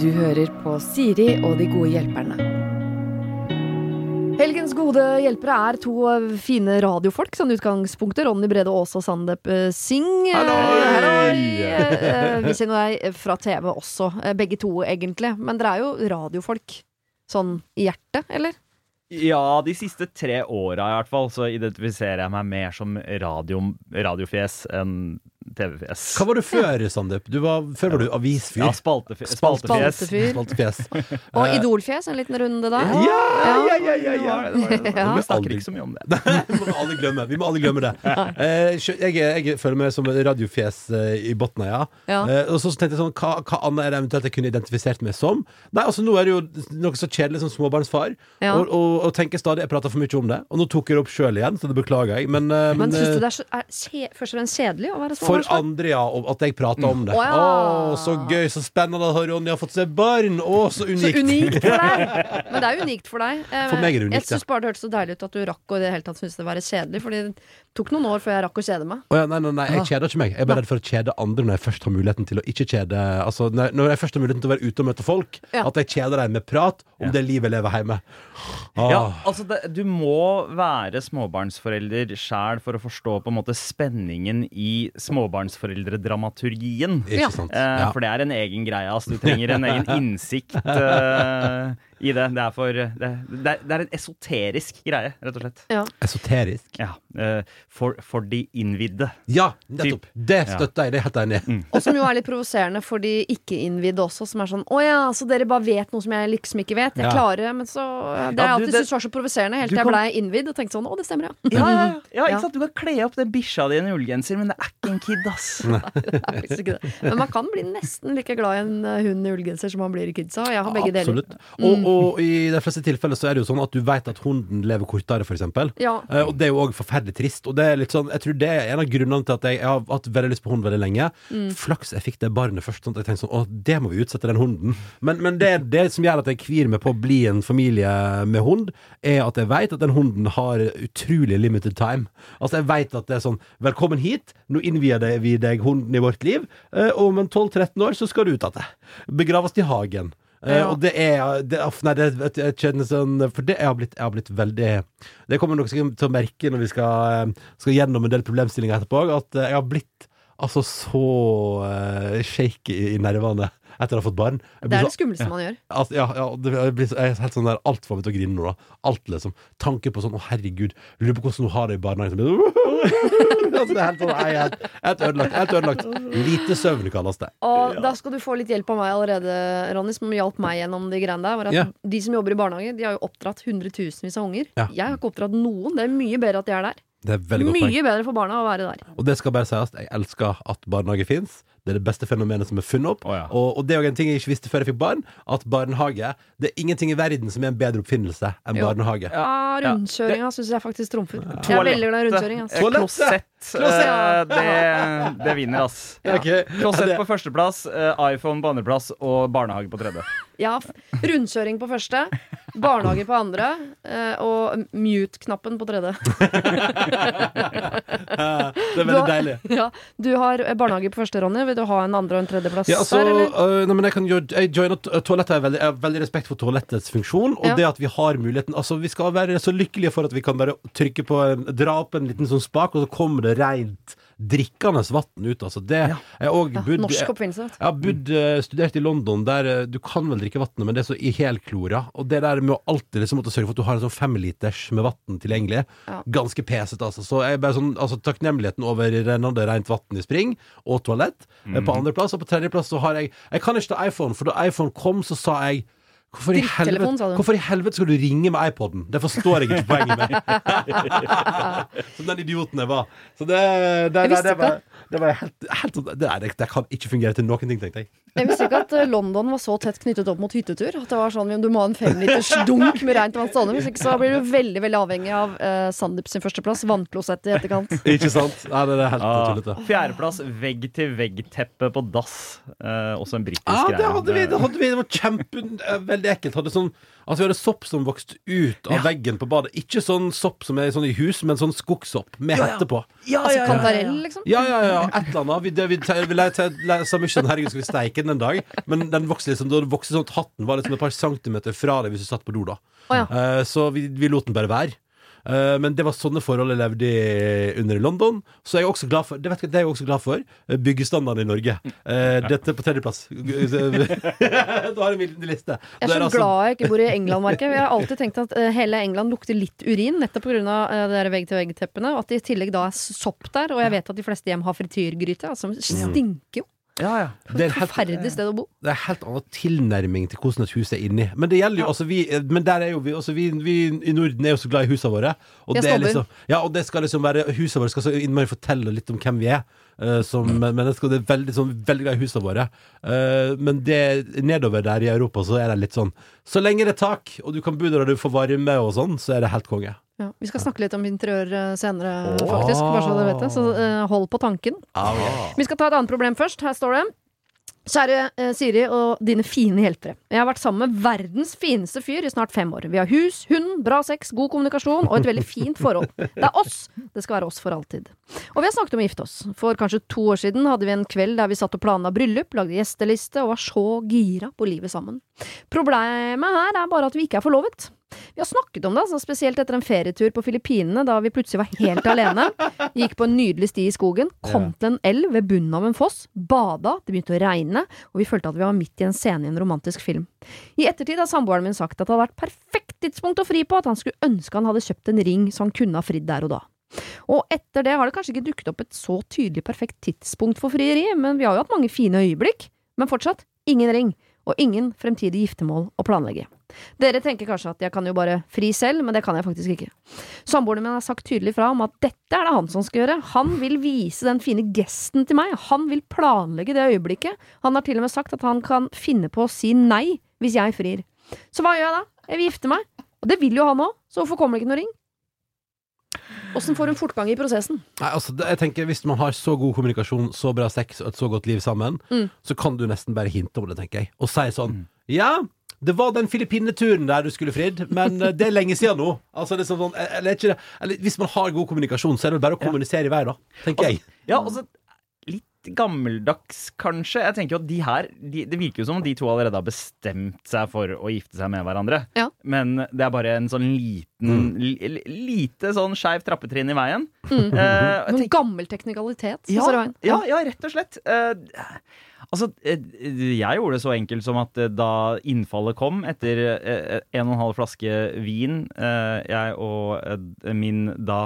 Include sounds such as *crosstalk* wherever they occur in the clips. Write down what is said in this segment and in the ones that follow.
Du hører på Siri og de gode hjelperne. Helgens gode hjelpere er to fine radiofolk, sånn utgangspunktet. Ronny Brede Aase og Sandeep eh, Singh. Hallo! Halloi! Eh, Vi kjenner deg fra TV også, eh, begge to egentlig. Men dere er jo radiofolk. Sånn i hjertet, eller? Ja, de siste tre åra i hvert fall, så identifiserer jeg meg mer som radio, radiofjes enn TV-fjes. Hva var du før, Sandeep? Før var du avisfyr. Ja, spaltefjes. Spalte- spaltefjes. Spaltefyr. Spaltefjes. *laughs* Og Idolfjes, en liten runde da. Ja, ja, ja, ja, ja. Ja. *laughs* Vi snakker ikke så mye om det. Vi må aldri glemme. Vi må aldri glemme det. Eh, jeg, jeg føler meg som radiofjes eh, i bunnen, ja. Eh, og så tenkte jeg sånn, hva, hva annet er det eventuelt jeg kunne identifisert meg som? Nei, altså Nå er det jo noe så kjedelig som småbarnsfar, Ja. og, og, og tenker stadig jeg prater for mye om det. Og nå tok jeg det opp sjøl igjen, så det beklager jeg. Men, men, Men syns du det er, så, er først og fremst kjedelig å være for andre, ja. At jeg prater om det. Å, ja. Å, så gøy, så spennende at Ronny har fått seg barn! Å, så Så unikt! unikt for deg! *laughs* Men det er unikt for deg. Eh, For meg er det unikt, Jeg syns bare det hørtes så deilig ut at du rakk å i det hele tatt synes det var kjedelig. Fordi tok noen år før jeg rakk å kjede meg. Oh, ja, nei, nei, nei, jeg kjeder ikke meg. Jeg er bare redd for å kjede andre når jeg først har muligheten til å ikke kjede Altså, når når jeg først har muligheten til å være ute og møte folk, Ja. at jeg kjeder dem med prat om det livet jeg lever hjemme. Ah. Ja, altså det, Du må være småbarnsforelder sjæl for å forstå på en måte spenningen i småbarnsforeldredramaturgien. Ikke Ja. sant? Eh, Ja. For det er en egen greie. Altså, du trenger en *laughs* egen innsikt eh, i det. Det er, for, det, det, er, det er en esoterisk greie, rett og slett. Ja. Esoterisk. Ja, eh, for, for de innvidde. Ja, nettopp. Det støtter jeg. Det er helt enig mm. Og som jo er litt provoserende for de ikke-innvidde også, som er sånn Å ja, så dere bare vet noe som jeg liksom ikke vet. Jeg Ja. klarer det, men så Det har Ja, jeg alltid det- syntes var så provoserende, helt til jeg blei innvidd og tenkte sånn Å, det stemmer, ja. Ja, ja, *laughs* ja. ikke sant? Du kan kle opp den bikkja di i en ullgenser, men det er ikke en kid, ass. *laughs* Det er faktisk ikke det. Men man kan bli nesten like glad i en eh, hund i ullgenser som man blir i kidsa. Jeg har begge deler. Absolutt. Og, og i de fleste tilfeller så er det jo sånn at du vet at hunden lever kortere, eksempel. Ja. Eh, og det er jo òg forferdelig trist. Og det er litt sånn, jeg tror det er en av grunnene til at jeg, jeg har hatt veldig lyst på hund veldig lenge. Mm. Flaks jeg fikk det barnet først. Sånn at jeg tenkte sånn, å, det må vi utsette den hunden. Men, men det, det som gjør at jeg kvir meg på å bli en familie med hund, er at jeg vet at den hunden har utrolig limited time. Altså jeg vet at det er sånn Velkommen hit, nå innvier vi deg hunden i vårt liv, eh, og om en 12-13 år så skal du ut av det. Begraves i hagen. Eh, Ja. og det er det, off, Nei, det, jeg kjenner sånn For det jeg har blitt, jeg har blitt veldig Det kommer dere sikkert til å merke når vi skal, eh, skal gjennom en del problemstillinger etterpå, at eh, jeg har blitt altså så uh, shaky i nervene etter å ha fått barn. Det er så- det skumleste man gjør. Altså, ja, ja det, jeg, blir, jeg er helt sånn der Alt får meg til å grine nå, da. Alt, liksom. Tanke på sånn Å, herregud, lurer på hvordan hun har det i barnehagen. Det- *laughs* altså, det er helt sånn Jeg helt, helt ødelagt. Helt ødelagt. Lite søvn kalles det. Og da skal du få litt hjelp av meg allerede, Ronny, som hjalp meg gjennom de greiene der. Var at Ja. De som jobber i barnehage, de har jo oppdratt hundretusenvis av unger. Ja. Jeg har ikke oppdratt noen. Det er mye bedre at de er der. Det er veldig godt poeng. Mye bedre for barna å være der. Og det skal bare sies, jeg elsker at barnehage fins. Det er det beste fenomenet som er funnet opp. Oh, ja. og, og det er jo en ting jeg ikke visste før jeg fikk barn, at barnehage Det er ingenting i verden som er en bedre oppfinnelse enn Jo. barnehage. Ja, Ja. rundkjøringa syns jeg faktisk trumfer. Jeg er veldig glad i rundkjøring. Eh, Altså. Klosett. Klosett, Uh, det, det vinner, ass. Ja. Okay. Klosett på førsteplass, uh, iPhone på andreplass og barnehage på tredje. Ja, rundkjøring på første, barnehage på andre, uh, og mute-knappen på tredje. *laughs* det er veldig deilig. Du har, Ja, du har eh, barnehage på første, Ronny. Vil du ha en andre og en tredjeplass Ja, altså, der, eller? øh, nei, men jeg kan jo jeg joiner to- toalettet. er veldig, jeg har veldig respekt for toalettets funksjon. Og Ja. det at vi har muligheten Altså Vi skal være så lykkelige for at vi kan bare trykke på en, dra opp en liten sånn spak, og så kommer det rent drikkende vann ut. Altså det har også Ja, norsk oppfinnelse. jeg har bodd, øh, studert i London, der øh, du kan vel drikke vannet, men det er så i helklora. Og det der med å alltid liksom måtte sørge for at du har en sånn femliters med vann tilgjengelig, Ja. ganske pesete, altså. Så jeg er bare sånn altså, takknemligheten over rennende rent vann i spring, og toalett, mm. på andreplass. Og på tredjeplass så har jeg Jeg kan ikke ta iPhone, for da iPhone kom, så sa jeg Hvorfor i, helvete, hvorfor i helvete skal du ringe med iPoden? Det forstår jeg ikke poenget med. *laughs* Som den idioten jeg var. Så det, det, det, det, var, det var helt, helt det, det, det kan ikke fungere til noen ting, tenkte jeg. Jeg visste ikke at eh, London var så tett knyttet opp mot hyttetur. At det var sånn, Du må ha en femliters dunk med rent vann stående. Hvis ikke så blir du veldig veldig avhengig av uh, Sandeep sin førsteplass, vannklosett i etterkant. *laughs* Ikke sant? Nei, det er helt Ah, tullete. Fjerdeplass, vegg-til-vegg-teppe på dass. Uh, også en britisk ah, greie. det hadde vi. Det, hadde vi. det var kjempe uh, Veldig ekkelt. Hadde sånn, Altså Vi hadde sopp som vokste ut av Ja. veggen på badet. Ikke sånn sopp som er sånn i hus, men sånn skogssopp med Ja, ja. hette på. Ja, Altså kantarell, liksom? Ja, ja, ja, et eller annet. Vi, det, vi, vi, vi, vi, vi, vi, sa mye sånn, herregud, skal vi steike den en dag? Men den vokste liksom, da vokste sånn at hatten var liksom et par centimeter fra deg hvis du satt på do, da. Oh, ja. Eh, så vi, vi lot den bare være. Eh, men det var sånne forhold jeg levde i under i London. Så jeg er også glad for Det, vet jeg, det er jeg også glad for. eh, Byggestandarden i Norge. Eh, dette på tredjeplass. *laughs* du har en min liten liste. Jeg er så altså- glad jeg ikke bor i England, merker jeg. Jeg har alltid tenkt at hele England lukter litt urin, nettopp pga. Vegg-til-vegg-teppene. Og at det i tillegg da er sopp der. Og jeg vet at de fleste hjem har frityrgryte, altså, som stinker jo. Ja, ja. Det er helt- Forferdelig sted å bo. Det er helt annen tilnærming til hvordan et hus er inni. Men det gjelder jo, altså vi Men der er jo vi altså vi, vi i Norden er jo så glad i husene våre. Og det, er liksom, ja, og det skal liksom være Husene våre skal så innmari fortelle litt om hvem vi er. uh, som mennesker. Det er veldig, sånn, veldig glad i husene våre. Uh, men det, nedover der i Europa så er det litt sånn Så lenge det er tak, og du kan bo der og du får varme og sånn, så er det helt konge. Ja, vi skal snakke litt om interiør eh, senere, oh. faktisk. Bare så dere vet det. Så uh, hold på tanken. Vi skal ta et annet problem først. Her står det. Kjære eh, Siri og dine fine hjelpere. Jeg har vært sammen med verdens fineste fyr i snart fem år. Vi har hus, hund, bra sex, god kommunikasjon og et veldig fint forhold. Det er oss! Det skal være oss for alltid. Og vi har snakket om å gifte oss. For kanskje to år siden hadde vi en kveld der vi satt og planla bryllup, lagde gjesteliste og var så gira på livet sammen. Problemet her er bare at vi ikke er forlovet. Vi har snakket om det, altså, spesielt etter en ferietur på Filippinene, da vi plutselig var helt alene. Gikk på en nydelig sti i skogen, kom til en elv ved bunnen av en foss, bada, det begynte å regne, og vi følte at vi var midt i en scene i en romantisk film. I ettertid har samboeren min sagt at det hadde vært perfekt tidspunkt å fri på, at han skulle ønske han hadde kjøpt en ring så han kunne ha fridd der og da. Og etter det har det kanskje ikke dukket opp et så tydelig perfekt tidspunkt for frieri, men vi har jo hatt mange fine øyeblikk. Men fortsatt ingen ring, og ingen fremtidig giftermål å planlegge. Dere tenker kanskje at jeg kan jo bare fri selv, men det kan jeg faktisk ikke. Samboeren min har sagt tydelig fra om at dette er det han som skal gjøre. Han vil vise den fine gesten til meg. Han vil planlegge det øyeblikket. Han har til og med sagt at han kan finne på å si nei hvis jeg frir. Så hva gjør jeg da? Jeg vil gifte meg. Og det vil jo han òg, så hvorfor kommer det ikke noe ring? Åssen får hun fortgang i prosessen? Nei, altså, jeg tenker Hvis man har så god kommunikasjon, så bra sex og et så godt liv sammen, Mm. så kan du nesten bare hinte om det, tenker jeg. Og si sånn Ja, det var den Filippineturen der du skulle fridd, men eh, det er lenge siden nå. Altså, liksom sånn, eller, er ikke det, eller, hvis man har god kommunikasjon, så er det vel bare å kommunisere i vei, da. Tenker jeg. Ja, altså Litt gammeldags, kanskje. Jeg tenker jo at de her de, Det virker jo som om de to allerede har bestemt seg for å gifte seg med hverandre. Ja. Men det er bare en sånn liten mm. li- Lite sånn skeiv trappetrinn i veien. Mm. Uh, Noen tenker- gammel teknikalitet. så ja, ja, ja, rett og slett. Uh, altså, eh, jeg gjorde det så enkelt som at da innfallet kom, etter en og en halv flaske vin, eh, jeg og min da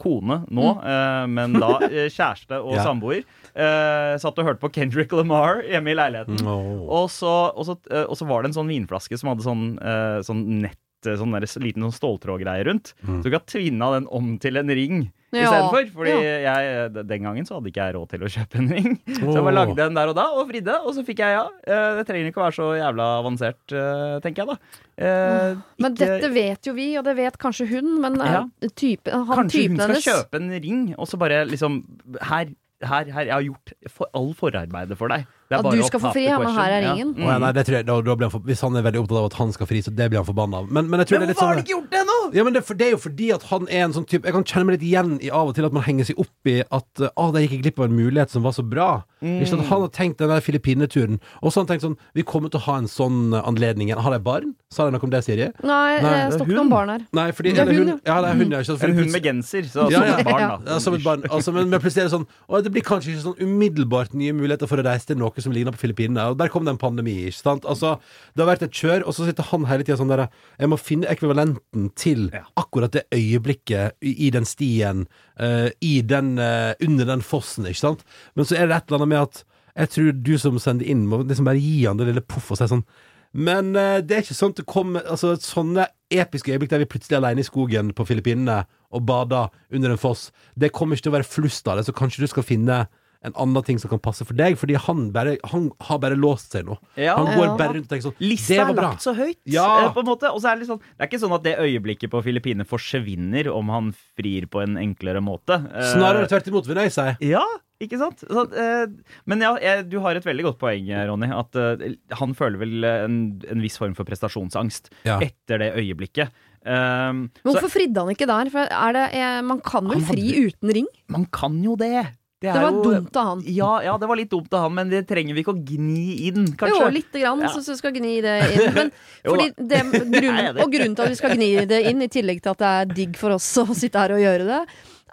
kone nå, eh, men da eh, kjæreste og *laughs* Ja. samboer, eh, satt og hørte på Kendrick Lamar hjemme i leiligheten. No. Og så, og, så, eh, og så var det en sånn vinflaske som hadde sånn, eh, sånn nett eh, Sånn der liten sånn ståltrådgreie rundt. Mm. Så du kan tvinna den om til en ring Ja, istedenfor. Fordi ja. jeg, den gangen så hadde ikke jeg råd til å kjøpe en ring. *laughs* Så jeg bare lagde den der og da, og fridde. Og så fikk jeg ja. Eh, Det trenger ikke å være så jævla avansert, eh, tenker jeg da. Eh, Men ikke- dette vet jo vi, og det vet kanskje hun, men eh, Ja. type, han Kanskje hun skal hennes kjøpe en ring, og så bare liksom Her, her, her. Jeg har gjort for, all forarbeidet for deg. Det er At bare du skal få fri, ja, men her er ingen ringen. Mm. Oh, ja, Mm. nei, det tror jeg, da, da blir han for, hvis han er veldig opptatt av at han skal fri, så det blir han forbanna av. Men, men jeg tror det er Men litt hvorfor har han ikke gjort det ennå? Ja, men det, for, det er jo fordi at han er en sånn type Jeg kan kjenne meg litt igjen i av og til at man henger seg opp i at uh, ah, der gikk jeg glipp av en mulighet som var så bra. Ikke sant? Han har tenkt den der Filippineturen, og så har han tenkt sånn Vi kommer til å ha en sånn uh, anledning igjen. Har de barn? Sa de noe om det, Siri? Nei, Nei, det det står ikke noen barn her. Nei, fordi Det er hun, ja, det er hun, ja. Ikke hund med genser, så Ja, som ja. et barn, da. ja, som et barn. Altså, men, men plutselig er det sånn Å, det blir kanskje ikke sånn umiddelbart nye muligheter for å reise til noe som ligner på Filippinene. Og der kom det en pandemi, ikke sant. Altså, det har vært et kjør, og så sitter han hele tida sånn der Jeg må finne ekvivalenten til akkurat det øyeblikket i, i den stien, uh, i den, uh, under den fossen, ikke sant. Men så er det et eller annet med at jeg tror du som sender inn, må liksom bare gi han det lille poff og si sånn men uh, det er ikke sånn at det kommer altså, Sånne episke øyeblikk der vi plutselig er alene i skogen på Filippinene og bader under en foss, det kommer ikke til å være flust av det, så kanskje du skal finne en annen ting som kan passe for deg, fordi han, bare, han har bare låst seg nå. Ja. Han går Ja. bare rundt og tenker sånn Lista Det er var bra. lagt så høyt. Ja. eh, På en måte. Og så er det, litt sånn, det er ikke sånn at det øyeblikket på Filippinene forsvinner om han frir på en enklere måte. Eh, Snarere tvert imot, vil jeg si. Ja, ikke sant? Så, eh, men ja, jeg, du har et veldig godt poeng, Ronny. At eh, han føler vel en, en viss form for prestasjonsangst Ja. etter det øyeblikket. Um, Men så hvorfor fridde han ikke der? For er det, eh, man kan vel fri hadde- uten ring? man kan jo det. Det, Det var jo- dumt av han. Ja, ja, det var litt dumt av han, men det trenger vi ikke å gni inn, kanskje. Jo, lite grann, Ja. så skal gni det inn. *laughs* Det, *laughs* grunnen, og grunnen til at vi skal gni det inn, i tillegg til at det er digg for oss å sitte her og gjøre det,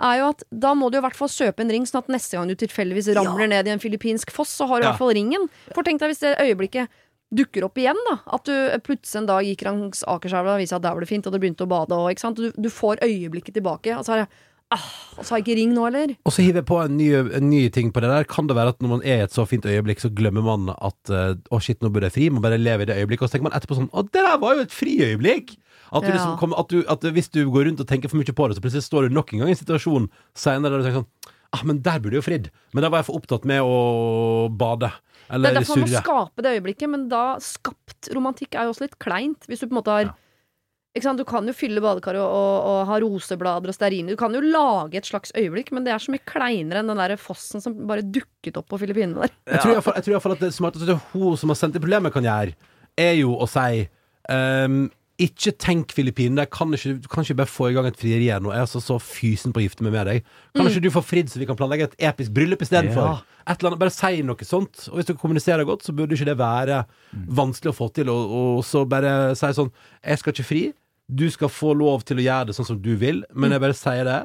er jo at da må du i hvert fall kjøpe en ring, sånn at neste gang du tilfeldigvis ramler ned i en filippinsk foss, så har du i hvert fall ringen. For tenk deg hvis det øyeblikket dukker opp igjen, da. At du plutselig en dag gikk langs Akerselva og viste at der var det fint, og du begynte å bade og ikke sant. Du, du får øyeblikket tilbake. Og så er det ah, og så har jeg ikke ring nå, eller? Og så hiver jeg på en ny, en ny ting på det der. Kan det være at når man er i et så fint øyeblikk, så glemmer man at uh, å shit, nå burde jeg fri. Man bare lever i det øyeblikket. Og så tenker man etterpå sånn Å, det der var jo et friøyeblikk! At, du Ja. liksom kommer, at, du, at hvis du går rundt og tenker for mye på det, så plutselig står du nok en gang i en situasjon senere der du tenker sånn Ah, men der burde jeg jo fridd. Men da var jeg for opptatt med å bade. Eller surre. Det er derfor man må skape det øyeblikket, men da skapt romantikk er jo også litt kleint. Hvis du på en måte har sant? Du kan jo fylle badekaret og, og, og ha roseblader og stearin. Du kan jo lage et slags øyeblikk, men det er så mye kleinere enn den der fossen som bare dukket opp på Filippinene der. Jeg tror i hvert fall- jeg tror iallfall at det smarteste hun som har sendt det problemet, kan gjøre, er jo å si um, ikke tenk Filippinene. Kan ikke, du kan ikke bare få i gang et frieri her nå? Jeg er altså så fysen på å gifte meg med deg. Kan ikke du få fridd, så vi kan planlegge et episk bryllup istedenfor? Ja. Et eller annet, Bare si noe sånt. Og hvis du kommuniserer godt, så burde ikke det være vanskelig å få til. Og, og så bare si sånn Jeg skal ikke fri. Du skal få lov til å gjøre det sånn som du vil, men jeg bare sier det.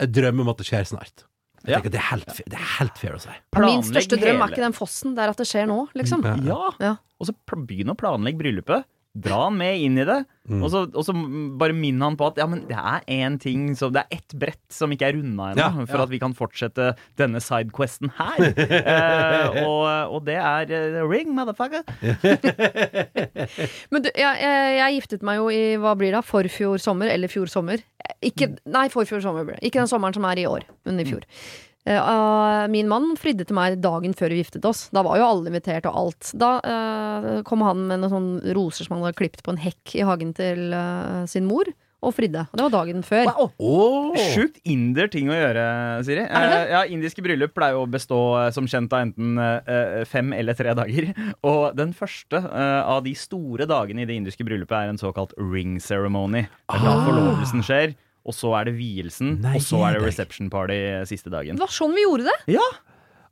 Jeg drømmer om at det skjer snart. Jeg Ja. tenker at det er helt, det er helt fair å si. Min største drøm er ikke den fossen, det er at det skjer nå, liksom. Ja. Ja. Ja. Og så begynn å planlegge bryllupet. Dra han med inn i det. Mm. Og, så, og så bare minn han på at ja, men det er én ting så Det er ett brett som ikke er runda ennå, Ja, for ja. at vi kan fortsette denne sidequesten her. *laughs* eh, og, og det er uh, ring, motherfucker. *laughs* Men du, jeg, jeg, jeg giftet meg jo i hva blir det, forfjor sommer eller fjor sommer. Ikke, nei, forfjor sommer ble det. Ikke den sommeren som er i år, men i fjor. Eh, ah, min mann fridde til meg dagen før vi giftet oss. Da var jo alle invitert og alt. Da uh, kom han med noen sånne roser som han hadde klippet på en hekk i hagen til uh, sin mor, og fridde. Og det var dagen før. Åh. Sjukt inder ting å gjøre, Siri. Er det? Eh, ja, Indiske bryllup pleier jo å bestå eh, som kjent av enten eh, fem eller tre dager. *laughs* Og den første eh, av de store dagene i det indiske bryllupet er en såkalt ring ceremony. Det er da Ah. forlovelsen skjer. Og så er det vielsen, Nei, og så er det reception party siste dagen. Det var sånn vi gjorde det. Ja!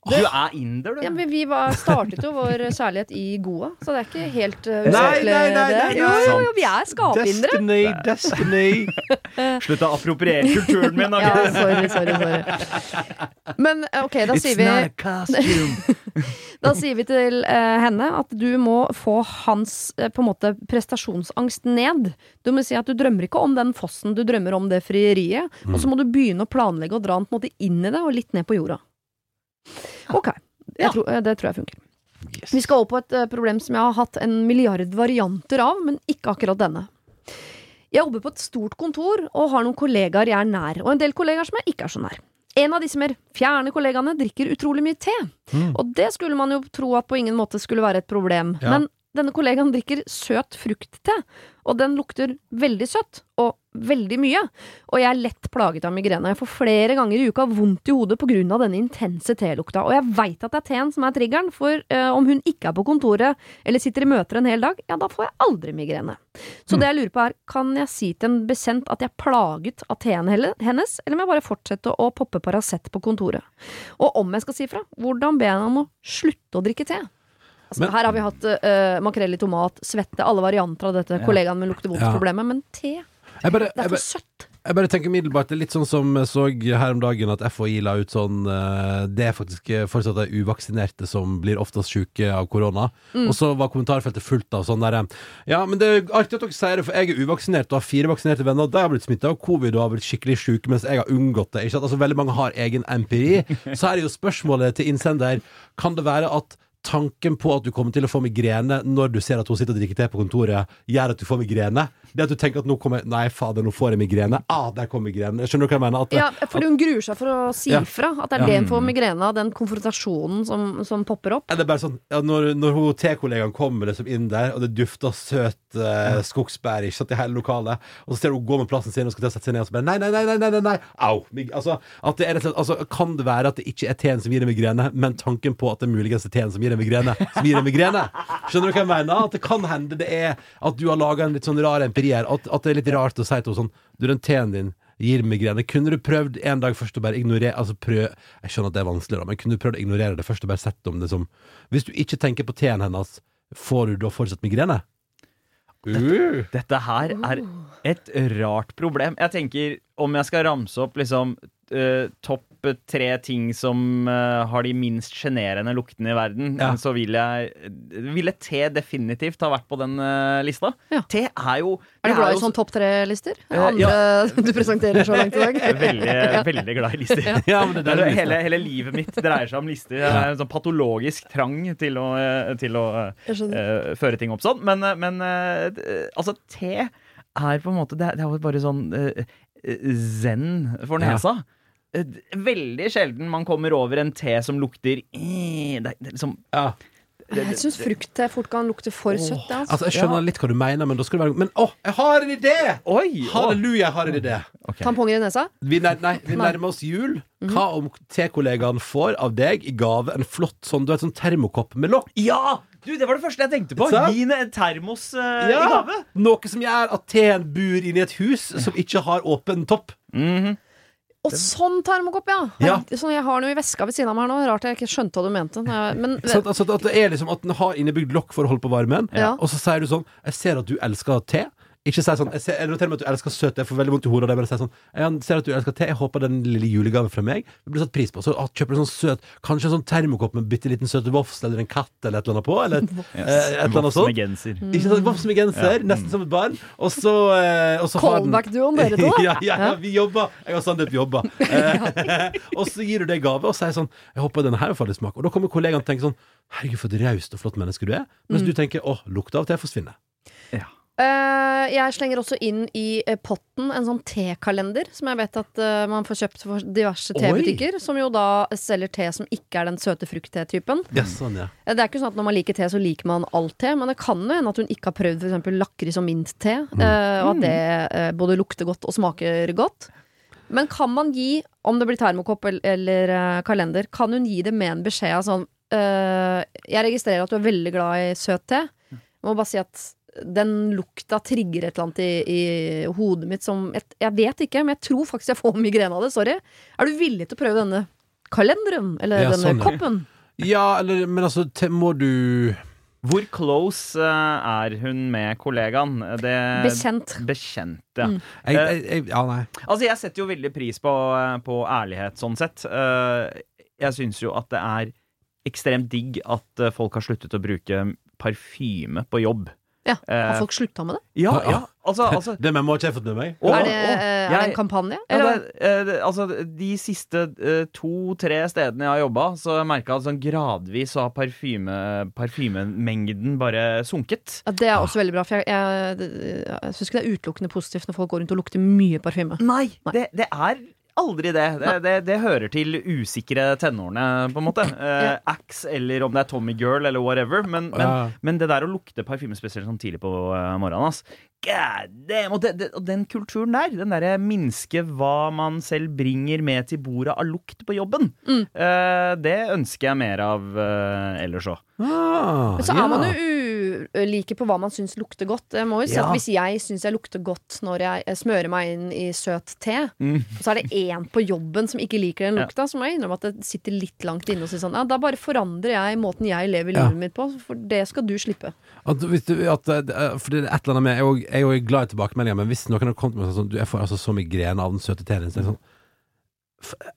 Du er inder, du. Ja, men vi var, startet jo vår kjærlighet i Goa, så det er ikke helt uh, Nei, usaklig, nei, nei, det. Jo, jo, jo, vi er skapindere. Destiny, destiny. *laughs* Slutt å appropriere kulturen min. Ja, sorry, sorry, sorry. Men eh, ok, da sier vi costume. *laughs* Da sier vi til uh, henne at du må få hans uh, på en måte prestasjonsangst ned. Du må si at du drømmer ikke om den fossen, du drømmer om det frieriet. Og så må du begynne å planlegge og dra den på en måte inn i det, og litt ned på jorda. Ok, Ja. tror, eh, det tror jeg funker. Vi skal over på et eh, problem som jeg har hatt en milliard varianter av, men ikke akkurat denne. Jeg jobber på et stort kontor og har noen kollegaer jeg er nær, og en del kollegaer som jeg ikke er så nær. En av disse mer fjerne kollegaene drikker utrolig mye te, og det skulle man jo tro at på ingen måte skulle være et problem. Ja. Men denne kollegaen drikker søt fruktte, og den lukter veldig søtt, og veldig mye. Og jeg er lett plaget av migrene. Jeg får flere ganger i uka vondt i hodet på grunn av denne intense telukta. Og jeg veit at det er teen som er triggeren, for uh, om hun ikke er på kontoret eller sitter i møter en hel dag, ja, da får jeg aldri migrene. Så det jeg lurer på er, kan jeg si til en bekjent at jeg er plaget av teen hennes, eller må jeg bare fortsette å poppe Paracet på kontoret? Og om jeg skal si fra, hvordan ber jeg henne om å slutte å drikke te? Altså, Men- her har vi hatt uh, makrell i tomat, svette, alle varianter av dette kollegaen med lukter vondt-problemet, men te, bare, det er for søtt. jeg bare tenker umiddelbart Det er litt sånn som jeg så her om dagen at FHI la ut sånn eh, Det er faktisk eh, fortsatt de uvaksinerte som blir oftest syke av korona. Og så var kommentarfeltet fullt av sånn derre Ja, men det er artig at dere sier det, for jeg er uvaksinert og har fire vaksinerte venner, og de har blitt smitta av covid og har blitt skikkelig syke, mens jeg har unngått det. Ikke sant? Altså, veldig mange har egen empiri. *laughs* Så her er jo spørsmålet til innsender Kan det være at tanken på at du kommer til å få migrene når du ser at hun sitter og drikker te på kontoret, gjør at du får migrene. Det at du tenker at nå kommer Nei, fader, nå får jeg migrene. Ah, der kom migrene. Skjønner du hva jeg mener? At, Ja, fordi hun gruer seg for å si Ja. fra. At det er Ja. det hun får migrene av, den konfrontasjonen som, som popper opp. Eller bare sånn ja, Når, når hun tekollegaen kommer liksom inn der, og det dufter søt eh, skogsbær ikke sant, i hele lokalet, og så ser du hun gå med plassen sin og skal til å sette seg ned, og så bare nei, nei, nei, nei, nei, nei, nei. Au! Altså, at det er rett og slett, altså, kan det være at det ikke er teen som gir deg migrene, men tanken på at det muligens er teen som gir deg migrene, som gir deg migrene? Skjønner du hva jeg mener? At det kan hende det er at du har laga en litt sånn rar empiri her. At, at det er litt rart å si til henne sånn Du, den teen din gir migrene. Kunne du prøvd en dag først å bare ignorere Altså prøv Jeg skjønner at det er vanskelig, da, men kunne du prøvd å ignorere det først og bare sett om det som Hvis du ikke tenker på teen hennes, får du da fortsatt migrene? Dette, Dette her er et rart problem. Jeg tenker, om jeg skal ramse opp liksom uh, topp tre ting som eh, har de minst sjenerende luktene i verden, Ja. så vil jeg Ville te definitivt ha vært på den eh, lista. Ja. Te er jo Er du glad i sånne sånn topp tre-lister? Eh, Andre *laughs* du presenterer så langt i dag? *laughs* Veldig, *laughs* veldig glad i lister. Ja, men det er Det er, hele, hele livet mitt dreier seg om lister. Jeg har en sånn patologisk trang til å, eh, til å eh, eh, føre ting opp sånn. Men, eh, men uh, altså, te er på en måte Det er, det er jo bare sånn eh, eh, zen for nesa. Eh, d- Veldig sjelden man kommer over en te som lukter eh, det, det liksom ja. Jeg syns fruktte fort kan lukte for søtt. Altså. Altså, jeg skjønner litt hva du mener, men da skal det være Men å, jeg har en idé! Oi! Halleluja, jeg har en idé. Tamponger i nesa? Vi, nei, nei, vi nærmer oss jul. Hva om tekollegaen får av deg i gave en flott sånn, du vet, sånn termokopp med lokk? Ja! Du, Det var det første jeg tenkte på. Gi henne en termos eh, i gave. Noe som gjør at teen bor inni et hus som ikke har åpen topp. Mhm. Og sånn termokopp, ja! Ja. Sånn, jeg har den jo i veska ved siden av meg her nå. Rart jeg ikke skjønte hva du mente. Men sånn, Altså, at det er liksom at den har innebygd lokk for å holde på varmen, Ja. og så sier du sånn Jeg ser at du elsker te. Ikke si sånn Jeg, ser, jeg noterer meg at du elsker søt. Jeg får veldig vondt i hodet av det. Men si sånn Jeg ser at du elsker te. Jeg håper den lille julegaven fra meg Det blir satt pris på. Så å, kjøper du sånn søt Kanskje en sånn termokopp med bitte liten søt vofs eller en katt eller et eller annet på. Eller *laughs* et, eh, et eller annet med genser. Ikke sant? Vofs med genser, nesten som et barn. Og så, eh, og så har Callback-duoen dere to, *laughs* ja, ja, ja, vi jobber. Jeg og Sandeep jobber. *laughs* Eh, og så gir du det gave og sier sånn Jeg håper denne her får litt smak. Og da kommer kollegaen og tenker sånn Herregud, for et raust og flott menneske du er. Mens du tenker åh, lukta av te forsvinner. Ja. Eh, jeg slenger også inn i eh, potten en sånn tekalender, som jeg vet at eh, man får kjøpt for diverse tebutikker. Som jo da selger te som ikke er den søte frukt-te-typen. Ja, sånn, ja. Det er ikke sånn at når man liker te, så liker man alt te, men det kan jo hende at hun ikke har prøvd f.eks. lakris og mintte, mm. og at det eh, både lukter godt og smaker godt. Men kan man gi, om det blir termokopp eller, eller kalender, kan hun gi det med en beskjed av sånn Jeg registrerer at du er veldig glad i søt te. Jeg må bare si at den lukta trigger et eller annet i, i hodet mitt som et, Jeg vet ikke, men jeg tror faktisk jeg får migrene av det. Sorry. Er du villig til å prøve denne kalenderen? Eller Ja, denne sånn, koppen? ja, eller Men altså, te, må du Hvor close eh, er hun med kollegaen? Det, Bekjent. Bekjent, ja. Mm. jeg, jeg, jeg, Ja, nei. Altså, jeg setter jo veldig pris på, eh, på ærlighet, sånn sett. Eh, Jeg syns jo at det er ekstremt digg at folk har sluttet å bruke parfyme på jobb. Ja, Eh, Har folk slutta med det? Ja, Ja. Altså, altså Det med må ikke jeg fått med meg. å, er, det, å, er det en kampanje? Ja, det, eh, det, altså, de siste eh, to-tre stedene jeg har jobba, så har jeg merka at sånn gradvis så har parfyme, parfymemengden bare sunket. Ja, det er også veldig bra, for jeg, jeg, jeg syns ikke det er utelukkende positivt når folk går rundt og lukter mye parfyme. Nei, Det, det er aldri det. Det, det. det hører til usikre tenårene, på en måte. Eh, Axe eller om det er Tommy Girl eller whatever. Men, men, Ja. men det der å lukte parfyme spesielt sånn tidlig på eh, morgenen ass. God damn! Og, det, det, og den kulturen der, den derre minske hva man selv bringer med til bordet av lukt på jobben, Mm. eh, det ønsker jeg mer av eh, ellers òg. Ah, så så ja. er man jo ulike på hva man syns lukter godt. Jeg må jo si Ja. at Hvis jeg syns jeg lukter godt når jeg eh, smører meg inn i søt te, Mm. og så er det én på jobben som ikke liker den Ja. så må jeg innrømme at det sitter litt langt inne og sier sånn Ja, da bare forandrer jeg måten jeg lever Ja. livet mitt på, for det skal du slippe. At, du, at, eh, for det er et eller annet med Jeg er jo- glad i tilbakemeldinger, men hvis noen har kommet med sånn Du, jeg får altså så migrene av den søte teen din, sånn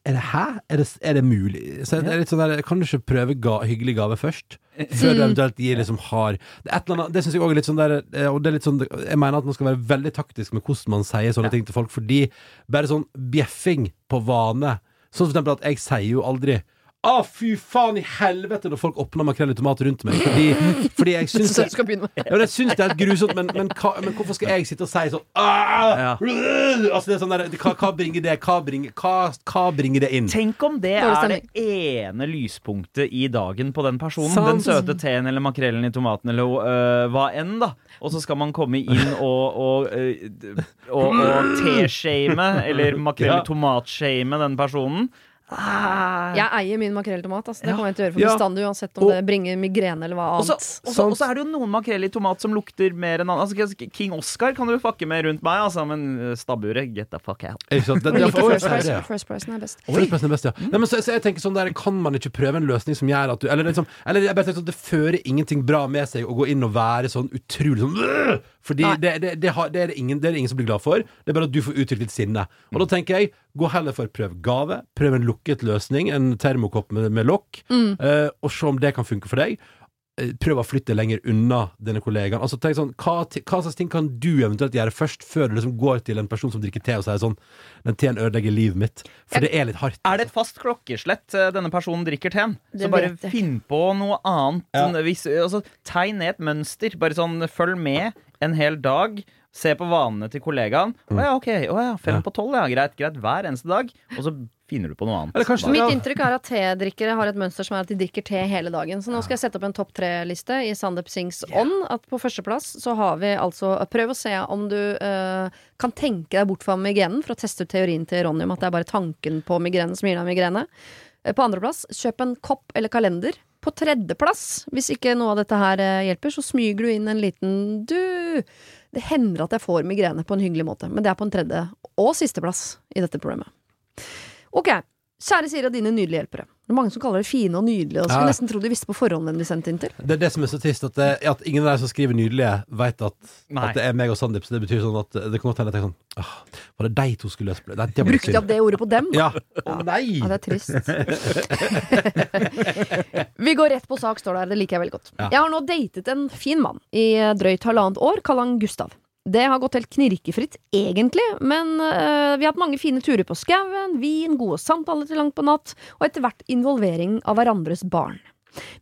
er det hæ? Er det, er det mulig? Så det er litt sånn der, Kan du ikke prøve ga, hyggelig gave først? Før du eventuelt gir liksom hard Det, er et eller annet- det synes jeg òg er litt sånn der eh, Og det er litt sånn Jeg mener at man skal være veldig taktisk med hvordan man sier sånne Ja. ting til folk, fordi bare sånn bjeffing på vane Sånn for eksempel at jeg sier jo aldri Å, fy faen i helvete når folk åpner makrell i tomat rundt meg. Fordi, fordi jeg *laughs* syns det, ja, det, syns det er grusomt, men, men, hva, men hvorfor skal jeg sitte og si sånn «Ah!» Ja. Altså det er sånn der, hva, hva bringer det Hva bringer, hva, hva bringer det inn? Tenk om det er det ene lyspunktet i dagen på den personen. Sant. Den søte teen eller makrellen i tomaten eller øh, hva enn, da. Og så skal man komme inn og, og, øh, og, og *clears throat* teshame, eller makrell i tomat-shame den personen. Ah. Jeg eier min makrelltomat. Altså. Det Ja. kommer jeg til å gjøre for Ja. bestandig, uansett om Og- det bringer migrene eller hva Og så, annet. og, så, og så er det jo noen makrell i tomat som lukter mer enn annen. Altså, King Oscar kan du fucke med rundt meg, altså, men øh, stabburet, get the fuck out. First Price. First Pricen er best. First person er best, ja. Nei, men så, så jeg tenker sånn der Kan man ikke prøve en løsning som gjør at du Eller, liksom, eller jeg bare tenker sånn, det fører ingenting bra med seg å gå inn og være sånn utrolig sånn! Fordi det, det, det, har, det, er det, ingen, det er det ingen som blir glad for. Det er bare at du får uttrykt ditt sinne. Og da tenker jeg, gå heller for prøv gave. Prøv en lukket løsning, en termokopp med, med lokk, eh, og se om det kan funke for deg. Eh, Prøv å flytte lenger unna denne kollegaen. Altså, tenk sånn, hva, hva slags ting kan du eventuelt gjøre først, før du liksom går til en person som drikker te og sier sånn Den teen ødelegger livet mitt. For det er litt hardt. Er det et fast klokkeslett eh, denne personen drikker teen? Så bare finn på noe annet. Ja. Hvis, altså, tegn ned et mønster. Bare sånn, følg med en hel dag. Se på vanene til kollegaen. Å ja, ok. Å ja, fem Ja. på tolv. Ja, greit, greit. Hver eneste dag. Og så finner du på noe annet. Kanskje- Mitt inntrykk er at tedrikkere har et mønster som er at de drikker te hele dagen. Så nå skal jeg sette opp en topp tre-liste i Sandeep Singhs ånd. At på førsteplass så har vi altså Prøv å se om du uh, kan tenke deg bort fra migrenen, for å teste ut teorien til Ronny om at det er bare tanken på migrenen som gir deg migrene. Eh, På andreplass, kjøp en kopp eller kalender. På tredjeplass, hvis ikke noe av dette her eh, hjelper, så smyger du inn en liten Du, det hender at jeg får migrene på en hyggelig måte, men det er på en tredje og sisteplass i dette programmet. Ok, kjære Siri og dine nydelige hjelpere. Det er mange som kaller det fine og nydelige, og skulle Ja. nesten tro de visste på forhånd hvem de sendte inn til. Det er det som er så trist, at, det, at ingen av de som skriver nydelige, vet at, at det er meg og Sandeep. Så det betyr sånn at det kan godt hende at jeg sånn «Åh, Var det de to skulle løse det? Det var Brukte de opp det ordet på dem? Ja. Å nei! Ja, det er trist. *laughs* Vi går rett på sak, står der. Det liker jeg veldig godt. Ja. Jeg har nå datet en fin mann i eh, drøyt halvannet år. Kall han Gustav. Det har gått helt knirkefritt, egentlig, men øh, vi har hatt mange fine turer på skauen, vin, gode samtaler til langt på natt, og etter hvert involvering av hverandres barn.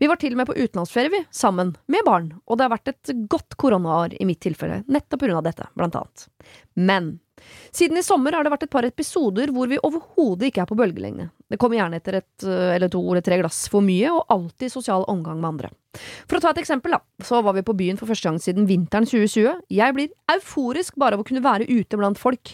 Vi var til og med på utenlandsferie, vi, sammen, med barn, og det har vært et godt koronaår i mitt tilfelle, nettopp pga. dette, blant annet. Men siden i sommer har det vært et par episoder hvor vi overhodet ikke er på bølgelengde. Det kommer gjerne etter et øh, eller to eller tre glass for mye, og alltid sosial omgang med andre. For å ta et eksempel, da, så var vi på byen for første gang siden vinteren 2020. Jeg blir euforisk bare av å kunne være ute blant folk.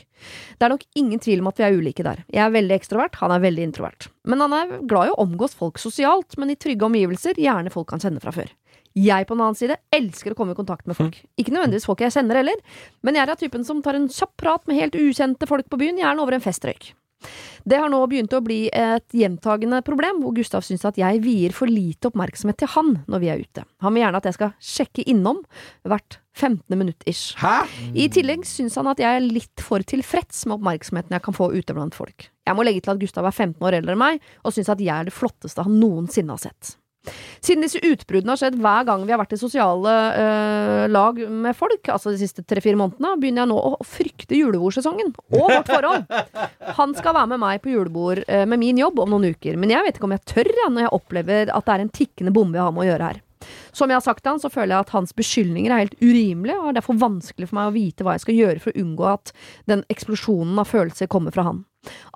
Det er nok ingen tvil om at vi er ulike der. Jeg er veldig ekstrovert, han er veldig introvert. Men han er glad i å omgås folk sosialt, men i trygge omgivelser, gjerne folk han kjenner fra før. Jeg på den annen side elsker å komme i kontakt med folk. Ikke nødvendigvis folk jeg kjenner heller, men jeg er av typen som tar en kjapp prat med helt ukjente folk på byen, gjerne over en festrøyk. Det har nå begynt å bli et gjentagende problem, hvor Gustav syns at jeg vier for lite oppmerksomhet til han når vi er ute. Han vil gjerne at jeg skal sjekke innom hvert 15. minutt ish. Hæ? I tillegg syns han at jeg er litt for tilfreds med oppmerksomheten jeg kan få ute blant folk. Jeg må legge til at Gustav er 15 år eldre enn meg, og syns at jeg er det flotteste han noensinne har sett. Siden disse utbruddene har skjedd hver gang vi har vært i sosiale øh, lag med folk, altså de siste tre-fire månedene, begynner jeg nå å frykte julebordsesongen og vårt forhold. Han skal være med meg på julebord øh, med min jobb om noen uker, men jeg vet ikke om jeg tør når jeg opplever at det er en tikkende bombe jeg har med å gjøre her. Som jeg har sagt til han, så føler jeg at hans beskyldninger er helt urimelige, og er derfor vanskelig for meg å vite hva jeg skal gjøre for å unngå at den eksplosjonen av følelser kommer fra han.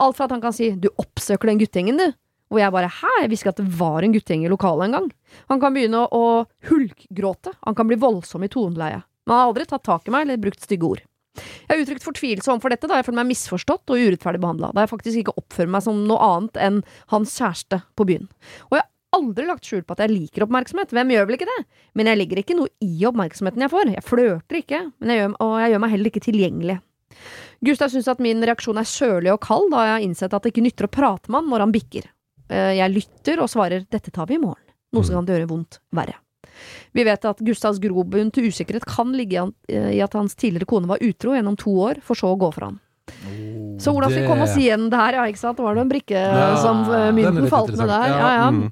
Alt fra at han kan si 'du oppsøker den guttegjengen, du', hvor jeg bare 'hæ, jeg visste ikke at det var en guttegjeng i lokalet engang'. Han kan begynne å, hulkgråte, han kan bli voldsom i toneleie. Men han har aldri tatt tak i meg eller brukt stygge ord. Jeg har uttrykt fortvilelse overfor dette da jeg føler meg misforstått og urettferdig behandla, da jeg faktisk ikke oppfører meg som noe annet enn hans kjæreste på byen. Og jeg har aldri lagt skjul på at jeg liker oppmerksomhet, hvem gjør vel ikke det? Men jeg legger ikke noe i oppmerksomheten jeg får, jeg flørter ikke, jeg gjør, og jeg gjør meg heller ikke tilgjengelig. Gustav syns at min reaksjon er sørlig og kald, da jeg har innsett at det ikke nytter å prate med han når han bikker. Eh, Jeg lytter og svarer 'dette tar vi i morgen', noe som kan gjøre vondt verre. Vi vet at Gustavs grobunn til usikkerhet kan ligge i at hans tidligere kone var utro gjennom to år, for så å gå for han. Så hvordan skal vi komme oss igjen det her, ja, ikke sant? Var det en brikke Ja, som eh, mynten falt med der? Ja, ja. mm.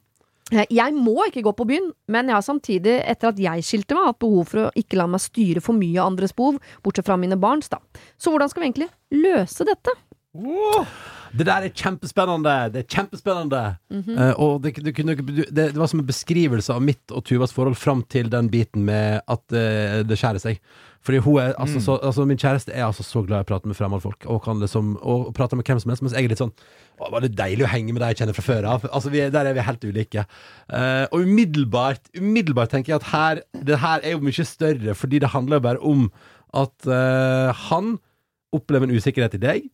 Eh, Jeg må ikke gå på byen, men jeg har samtidig, etter at jeg skilte meg, hatt behov for å ikke la meg styre for mye av andres behov, bortsett fra mine barns, da. Så hvordan skal vi egentlig løse dette? Det der er kjempespennende! Det er kjempespennende! Eh, og det, det, kunne, det, det var som en beskrivelse av mitt og Tuvas forhold fram til den biten med at uh, det skjærer seg. Fordi hun er, altså, så, altså Min kjæreste er altså så glad i å prate med fremmedfolk og kan liksom Og prate med hvem som helst, mens jeg er litt sånn Å, var det deilig å henge med deg jeg kjenner fra før av? Altså, er, der er vi helt ulike. Uh, og umiddelbart, umiddelbart tenker jeg at her Det her er jo mye større, fordi det handler jo bare om at han opplever en usikkerhet i deg